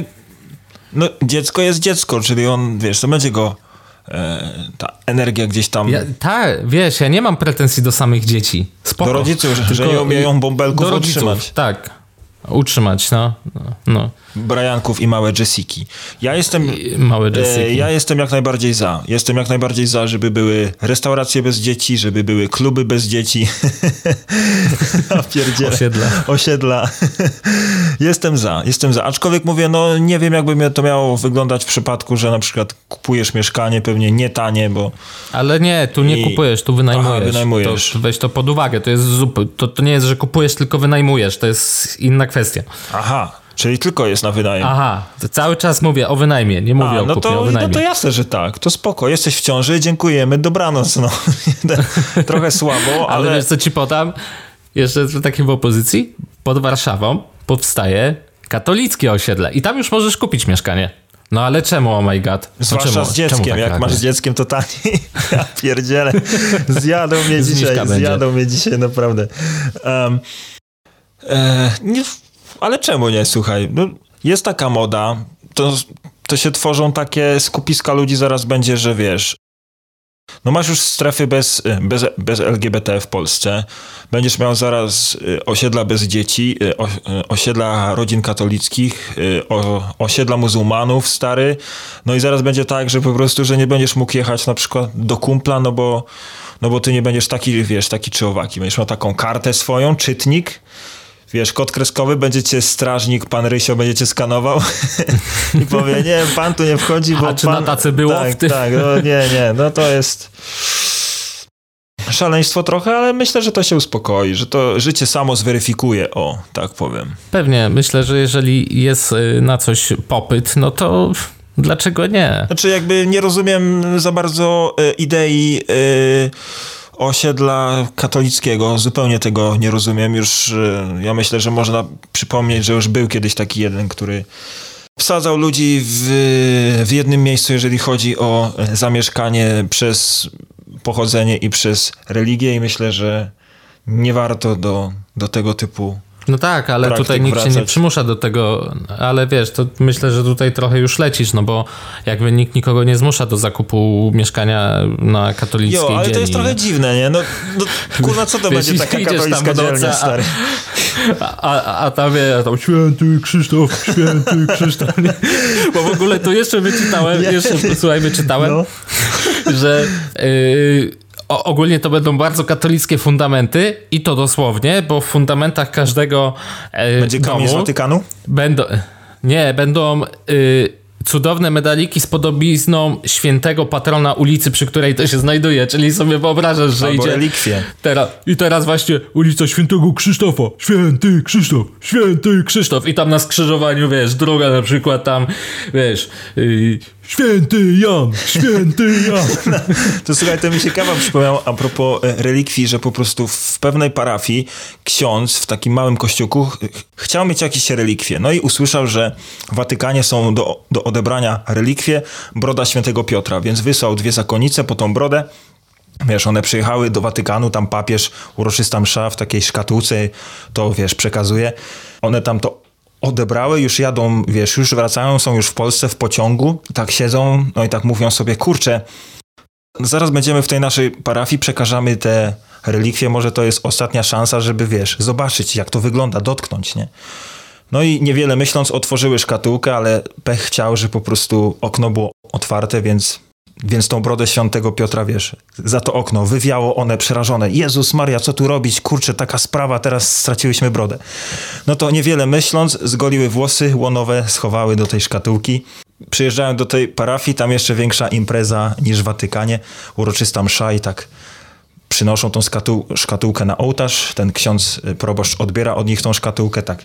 no, dziecko jest dziecko, czyli on, wiesz, to będzie go e, ta energia gdzieś tam... Ja, tak, wiesz, ja nie mam pretensji do samych dzieci. Spoko. Do rodziców, że, że nie umieją bąbelków do rodziców, utrzymać. Tak, utrzymać, no. no. Brianków i małe Jessiki. Ja jestem. Małe Jessiki. Ja jestem jak najbardziej za. Jestem jak najbardziej za, żeby były restauracje bez dzieci, żeby były kluby bez dzieci. (laughs) Osiedla. Osiedla. (laughs) jestem za, jestem za. Aczkolwiek mówię, no nie wiem, jakby to miało wyglądać w przypadku, że na przykład kupujesz mieszkanie, pewnie nie tanie, bo. Ale nie, tu nie I... kupujesz, tu wynajmujesz. Aha, wynajmujesz. To, weź to pod uwagę. To, jest zup... to, to nie jest, że kupujesz, tylko wynajmujesz. To jest inna kwestia. Aha. Czyli tylko jest na wynajem. Aha, to cały czas mówię o wynajmie, nie mówię A, no o kupnie, to, o wynajmie. No to jasne, że tak. To spoko, jesteś w ciąży, dziękujemy, dobranoc. No. (laughs) Trochę słabo, ale... ale wiesz co ci podam? Jeszcze w takiej opozycji? Pod Warszawą powstaje katolickie osiedle i tam już możesz kupić mieszkanie. No ale czemu, oh my god? No Zwłaszcza czemu, z dzieckiem, tak jak masz z dzieckiem to taniej. (laughs) Ja pierdzielę. Zjadą mnie dzisiaj, zjadą mnie dzisiaj, naprawdę. Um, e, nie, ale czemu nie, słuchaj, no, jest taka moda, to, to się tworzą takie skupiska ludzi, zaraz będzie, że wiesz, no masz już strefy bez, bez, bez LGBT w Polsce, będziesz miał zaraz y, osiedla bez dzieci, y, y, osiedla rodzin katolickich, osiedla muzułmanów stary, no i zaraz będzie tak, że po prostu, że nie będziesz mógł jechać na przykład do kumpla, no bo, no bo ty nie będziesz taki, wiesz, taki czy owaki, będziesz miał taką kartę swoją, czytnik, wiesz, kod kreskowy, będziecie strażnik, pan Rysio będzie skanował (laughs) i powie, nie, pan tu nie wchodzi, bo A czy pan... na tacy było tak, w tym? Tak, no nie, nie, no to jest szaleństwo trochę, ale myślę, że to się uspokoi, że to życie samo zweryfikuje, o, tak powiem. Pewnie, myślę, że jeżeli jest y, na coś popyt, no to dlaczego nie? Znaczy jakby nie rozumiem za bardzo y, idei... Y, osiedla katolickiego. Zupełnie tego nie rozumiem. Już e, ja myślę, że można przypomnieć, że już był kiedyś taki jeden, który wsadzał ludzi w, w jednym miejscu, jeżeli chodzi o zamieszkanie przez pochodzenie i przez religię i myślę, że nie warto do, do tego typu no tak, ale tutaj nikt wracać. się nie przymusza do tego, ale wiesz, to myślę, że tutaj trochę już lecisz, no bo jakby nikt nikogo nie zmusza do zakupu mieszkania na katolickiej Jo, ale dzielni. to jest trochę dziwne, nie? No, no kurwa, co to wiesz, będzie taka katolicka dzielnia, stary? A, a, a tam, wie, tam święty Krzysztof, święty Krzysztof, nie? Bo w ogóle tu jeszcze wyczytałem, jeszcze, słuchaj, wyczytałem, no. że... Yy, o, ogólnie to będą bardzo katolickie fundamenty i to dosłownie, bo w fundamentach każdego e, Będzie kamień z Watykanu? Będą, nie, będą y, cudowne medaliki z podobizną świętego patrona ulicy, przy której to się znajduje, czyli sobie wyobrażasz, że Albo idzie... relikwie. Teraz, I teraz właśnie ulica Świętego Krzysztofa. Święty Krzysztof, Święty Krzysztof. I tam na skrzyżowaniu, wiesz, droga na przykład tam, wiesz, yy, Święty Jan, Święty Jan. (laughs) To słuchaj, to mi się kawa przypomniał a propos e, relikwii, że po prostu w pewnej parafii ksiądz w takim małym kościółku ch- chciał mieć jakieś relikwie. No i usłyszał, że w Watykanie są do, do odebrania relikwie broda świętego Piotra, więc wysłał dwie zakonice po tą brodę. Wiesz, one przyjechały do Watykanu, tam papież, uroczysta msza w takiej szkatułce, to wiesz, przekazuje. One tam to odebrały, już jadą, wiesz, już wracają, są już w Polsce w pociągu, tak siedzą, no i tak mówią sobie, kurczę, zaraz będziemy w tej naszej parafii, przekażamy te relikwie, może to jest ostatnia szansa, żeby, wiesz, zobaczyć, jak to wygląda, dotknąć, nie? No i niewiele myśląc, otworzyły szkatułkę, ale pech chciał, że po prostu okno było otwarte, więc, więc tą brodę świętego Piotra, wiesz, za to okno wywiało one przerażone. Jezus Maria, co tu robić? Kurczę, taka sprawa, teraz straciłyśmy brodę. No to niewiele myśląc, zgoliły włosy łonowe, schowały do tej szkatułki. Przyjeżdżają do tej parafii, tam jeszcze większa impreza niż w Watykanie, uroczysta msza i tak przynoszą tą szkatułkę na ołtarz, ten ksiądz y, proboszcz odbiera od nich tą szkatułkę, tak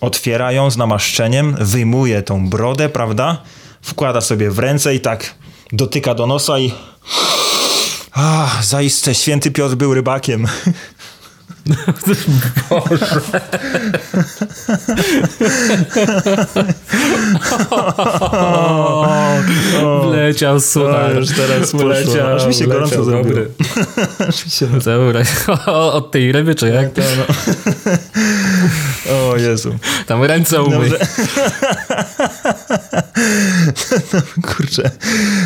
otwiera ją z namaszczeniem, wyjmuje tą brodę, prawda, wkłada sobie w ręce i tak dotyka do nosa i a, zaiste, święty Piotr był rybakiem. Wleciał suchar. już teraz. Wleciał, Aż mi się gorąco zrobiło. (laughs) Dobra, od tej ryby, czy jak? To no. O Jezu. Tam ręce umyj. (laughs) Dobrze. (laughs) Kurczę.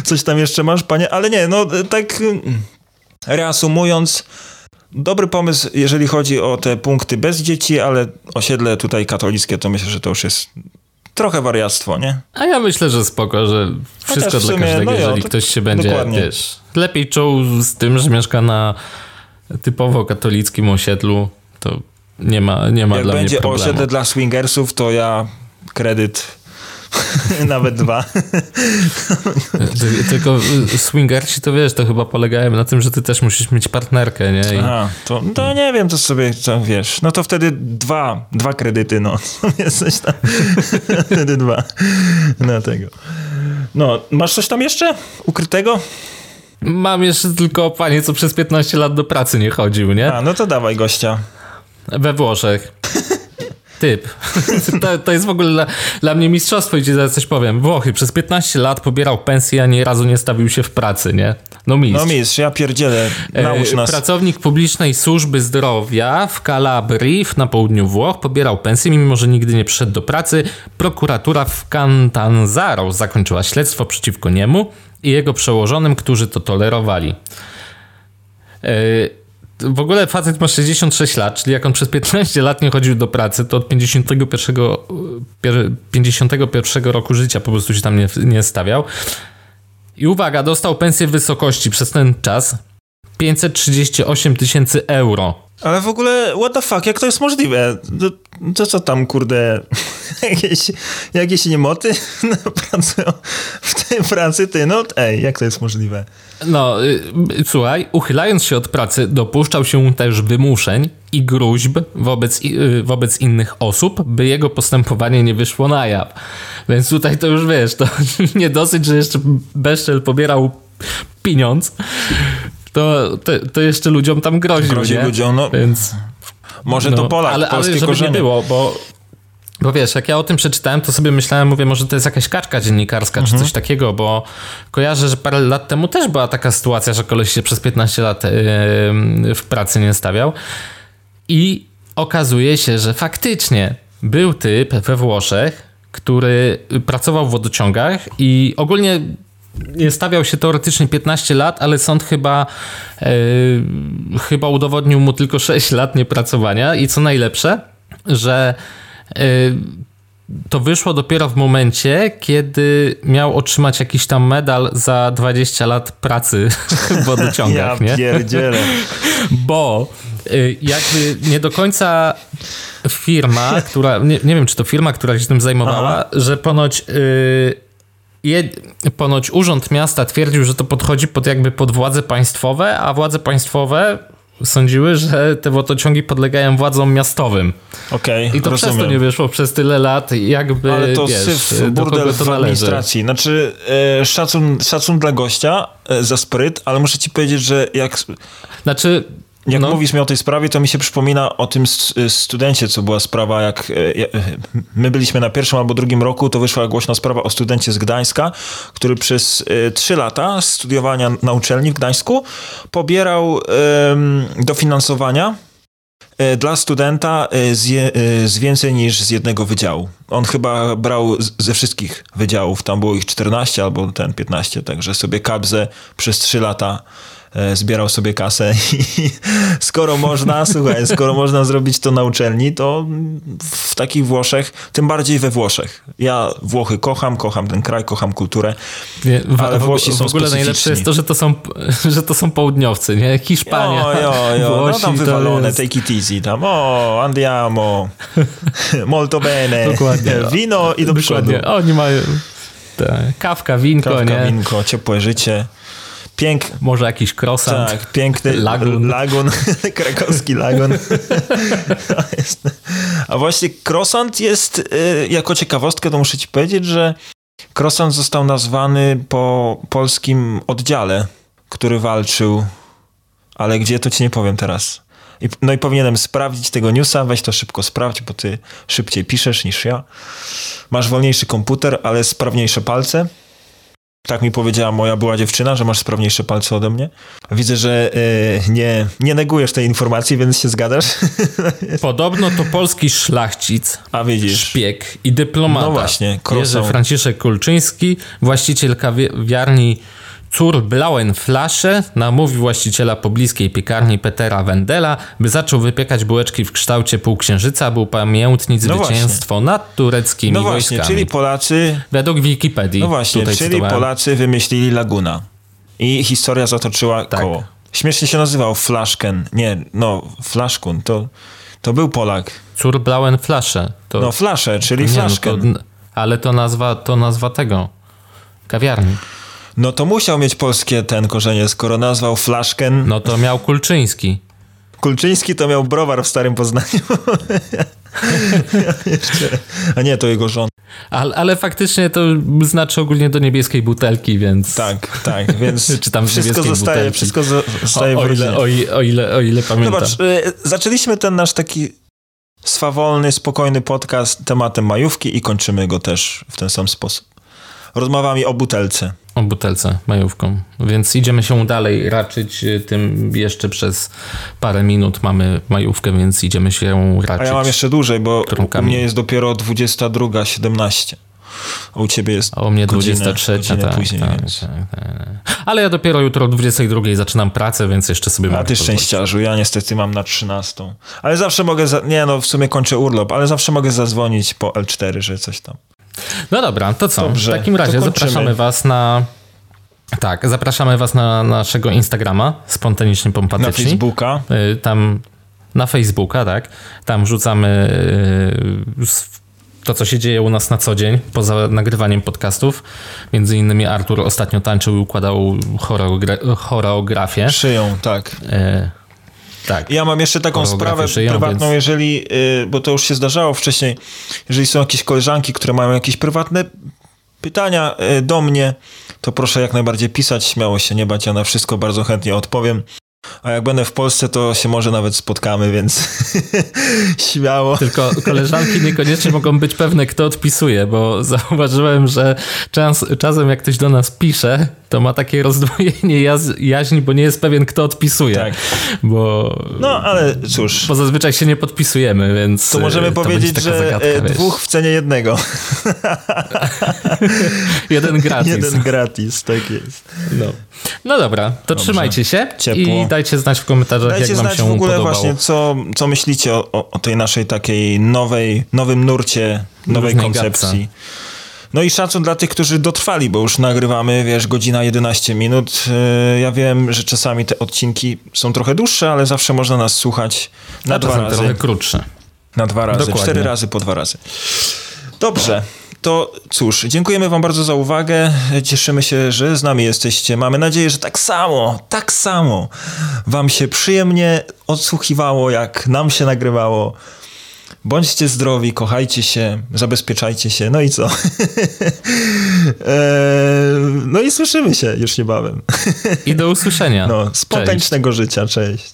Coś tam jeszcze masz, panie? Ale nie, no tak mm, reasumując, dobry pomysł, jeżeli chodzi o te punkty bez dzieci, ale osiedle tutaj katolickie, to myślę, że to już jest trochę wariactwo, nie? A ja myślę, że spoko, że wszystko w dla sumie, każdego, no jo, jeżeli to- ktoś się będzie, dokładnie. wiesz, lepiej czuł z tym, że mieszka na typowo katolickim osiedlu, to nie ma, nie ma Jak dla będzie mnie problemu. osiedle dla swingersów, to ja kredyt (laughs) nawet dwa. Ty, tylko y, swingerci to wiesz, to chyba polegają na tym, że ty też musisz mieć partnerkę, nie? I Aha, to, to nie wiem, to sobie, co wiesz, no to wtedy dwa, dwa kredyty, no, (laughs) jest coś tam, (laughs) wtedy dwa, na tego. No, masz coś tam jeszcze ukrytego? Mam jeszcze tylko panie, co przez 15 lat do pracy nie chodził, nie? A, no to dawaj gościa. We Włoszech. Typ. (laughs) To, to jest w ogóle dla, dla mnie mistrzostwo i ci zaraz coś powiem. Włochy przez 15 lat pobierał pensję, ani razu nie stawił się w pracy, nie? No mistrz. No mistrz, ja pierdzielę, naucz E, nas. Pracownik publicznej służby zdrowia w Calabrii na południu Włoch pobierał pensję, mimo że nigdy nie przyszedł do pracy. Prokuratura w Catanzaro zakończyła śledztwo przeciwko niemu i jego przełożonym, którzy to tolerowali. E, W ogóle facet ma 66 lat, czyli jak on przez 15 lat nie chodził do pracy, to od 51, pier- 51 roku życia po prostu się tam nie, nie stawiał. I uwaga, dostał pensję w wysokości przez ten czas 538 tysięcy euro. Ale w ogóle, what the fuck, jak to jest możliwe? To, to co tam, kurde, (laughs) jakieś, jakieś niemoty (laughs) pracują w tej pracy, ty, no ej, jak to jest możliwe? No, y, słuchaj, uchylając się od pracy, dopuszczał się też wymuszeń i gruźb wobec, y, wobec innych osób, by jego postępowanie nie wyszło na jaw. Więc tutaj to już wiesz, to (laughs) nie dosyć, że jeszcze bezczel pobierał pieniądz, to, to, to jeszcze ludziom tam groził, Grozi nie? ludziom, no. Więc... Może No, to Polak, ale, ale polskie korzenie. nie było, bo, bo wiesz, jak ja o tym przeczytałem, to sobie myślałem, mówię, może to jest jakaś kaczka dziennikarska, Mhm. czy coś takiego, bo kojarzę, że parę lat temu też była taka sytuacja, że koleś się przez 15 lat yy, w pracy nie stawiał i okazuje się, że faktycznie był typ we Włoszech, który pracował w wodociągach i ogólnie nie stawiał się teoretycznie 15 lat, ale sąd chyba e, chyba udowodnił mu tylko 6 lat niepracowania i co najlepsze, że e, to wyszło dopiero w momencie, kiedy miał otrzymać jakiś tam medal za 20 lat pracy (laughs) w Ja wodociągach, nie? pierdzielę. (laughs) Bo y, jakby nie do końca firma, która, nie, nie wiem czy to firma, która się tym zajmowała, że ponoć y, ponoć Urząd Miasta twierdził, że to podchodzi pod jakby pod władze państwowe, a władze państwowe sądziły, że te wodociągi podlegają władzom miastowym. Okej, I to rozumiem. przez to nie wyszło przez tyle lat, jakby Ale to wiesz, syf, burdel to w administracji. Znaczy, e, szacun, szacun dla gościa e, za spryt, ale muszę ci powiedzieć, że jak, Znaczy, jak no, mówisz mi o tej sprawie, to mi się przypomina o tym studencie, co była sprawa, jak e, ja- my byliśmy na pierwszym albo drugim roku, to wyszła głośna sprawa o studencie z Gdańska, który przez e, trzy lata studiowania na uczelni w Gdańsku pobierał dofinansowania e, dla studenta e, z, je, e, z więcej niż z jednego wydziału. On chyba brał z, ze wszystkich wydziałów, tam było ich 14 albo ten 15, także sobie kabzę przez 3 lata e, zbierał sobie kasę (laughs) i skoro można, słuchaj, skoro można zrobić to na uczelni, to w takich Włoszech, tym bardziej we Włoszech. Ja Włochy kocham, kocham ten kraj, kocham kulturę, wie, w, ale Włosi są w ogóle najlepsze jest to, że to są, (laughs) że to są południowcy, nie? Hiszpania, Jo, jo, jo, no Włosi, tam to wywalone, jest- take it easy, tam, o, andiamo, (laughs) molto bene, Dokładnie. wino i do przodu. Dokładnie, oni mają tak, kawka, winko, Kawka, nie? winko, ciepłe życie. Pięk, Może jakiś croissant. tak, piękny Lagun. lagun (laughs) krakowski lagun. A właśnie croissant jest, y, jako ciekawostkę to muszę ci powiedzieć, że croissant został nazwany po polskim oddziale, który walczył, ale gdzie to ci nie powiem teraz. I, no i powinienem sprawdzić tego newsa, weź to szybko sprawdź, bo ty szybciej piszesz niż ja. Masz wolniejszy komputer, ale sprawniejsze palce. Tak mi powiedziała moja była dziewczyna, że masz sprawniejsze palce ode mnie. Widzę, że y, nie, nie negujesz tej informacji, więc się zgadasz. (laughs) Podobno to polski szlachcic, A widzisz. szpieg i dyplomata. No właśnie, Jerzy. Franciszek Kulczyński, właściciel kawiarni Cór Blauen Flasche, namówił właściciela pobliskiej piekarni Petera Wendela, by zaczął wypiekać bułeczki w kształcie półksiężyca, by upamiętnić No zwycięstwo nad tureckimi No właśnie, wojskami. czyli Polacy, Według Wikipedii. no właśnie, czyli cytowałem. Polacy wymyślili Laguna. I historia zatoczyła Tak. koło. Śmiesznie się nazywał Flaszken. Nie, no, Flaszkun. To, to był Polak. Cór Blauen Flasche. To, No, Flasze, czyli nie, no, Flaszken. to, ale to nazwa, to nazwa tego. Kawiarni. No to musiał mieć polskie ten korzenie, skoro nazwał Flaszken. No to miał Kulczyński. Kulczyński to miał browar w Starym Poznaniu. (laughs) A nie, to jego żona. Ale, ale faktycznie to znaczy ogólnie do niebieskiej butelki, więc. Tak, tak, więc (laughs) Czy tam wszystko zostaje, butelki. wszystko zo- O, zostaje w o, rodzinie. ile, o, i- o, ile, o ile pamiętam. Zobacz, y, zaczęliśmy ten nasz taki swawolny, spokojny podcast tematem majówki i kończymy go też w ten sam sposób. Rozmawiamy o butelce. O butelce majówką. Więc idziemy się dalej raczyć y, tym jeszcze przez parę minut mamy majówkę, więc idziemy się A raczyć. ja mam jeszcze dłużej, bo u mnie jest dopiero 22.17. A u ciebie jest A u mnie godzinę, 23, godzinę tak, później. tak, więc. tak, tak. Ale ja dopiero jutro o 22 zaczynam pracę, więc jeszcze sobie A mogę ty szczęściarzu, ja niestety mam na 13. Ale zawsze mogę, za... nie no, w sumie kończę urlop, ale zawsze mogę zadzwonić po L4, że coś tam. No dobra, to co? Dobrze, w takim razie zapraszamy was na... Tak, zapraszamy was na naszego Instagrama, spontanicznie Na pompatyczni. Facebooka. Y, Tam na Facebooka, tak. Tam rzucamy y, to, co się dzieje u nas na co dzień, poza nagrywaniem podcastów. Między innymi Artur ostatnio tańczył i układał choreogra- choreografię. Szyją, tak. Y, Tak. Ja mam jeszcze taką sprawę szyją, prywatną, więc- jeżeli, y, bo to już się zdarzało wcześniej, jeżeli są jakieś koleżanki, które mają jakieś prywatne pytania y, do mnie, to proszę jak najbardziej pisać, śmiało się nie bać, ja na wszystko bardzo chętnie odpowiem. A jak będę w Polsce, to się może nawet spotkamy, więc (laughs) śmiało. Tylko koleżanki niekoniecznie mogą być pewne, kto odpisuje, bo zauważyłem, że czas, czasem jak ktoś do nas pisze, to ma takie rozdwojenie jaz, jaźni, bo nie jest pewien, kto odpisuje. Tak. Bo, No, ale cóż, bo zazwyczaj się nie podpisujemy, więc. to możemy e, to powiedzieć, że zagadka, e, wiesz. dwóch w cenie jednego. (laughs) Jeden gratis. Jeden gratis, tak jest. No. no dobra, to trzymajcie się Ciepło. i dajcie znać w komentarzach, Dajcie jak wam znać się w ogóle podobało. właśnie, co, co myślicie o, o, o tej naszej takiej nowej, nowym nurcie, nowej Różnej koncepcji. gadce. No i szacun dla tych, którzy dotrwali, bo już nagrywamy, wiesz, godzina 11 minut. Yy, Ja wiem, że czasami te odcinki są trochę dłuższe, ale zawsze można nas słuchać na A dwa razy. trochę krótsze. Na dwa razy, Dokładnie. cztery razy po dwa razy. Dobrze. to cóż, dziękujemy Wam bardzo za uwagę. Cieszymy się, że z nami jesteście. Mamy nadzieję, że tak samo, tak samo Wam się przyjemnie odsłuchiwało, jak nam się nagrywało. Bądźcie zdrowi, kochajcie się, zabezpieczajcie się. No i co? Eee, (laughs) no i słyszymy się już niebawem. I do usłyszenia. No, spontanicznego Cześć. życia. Cześć.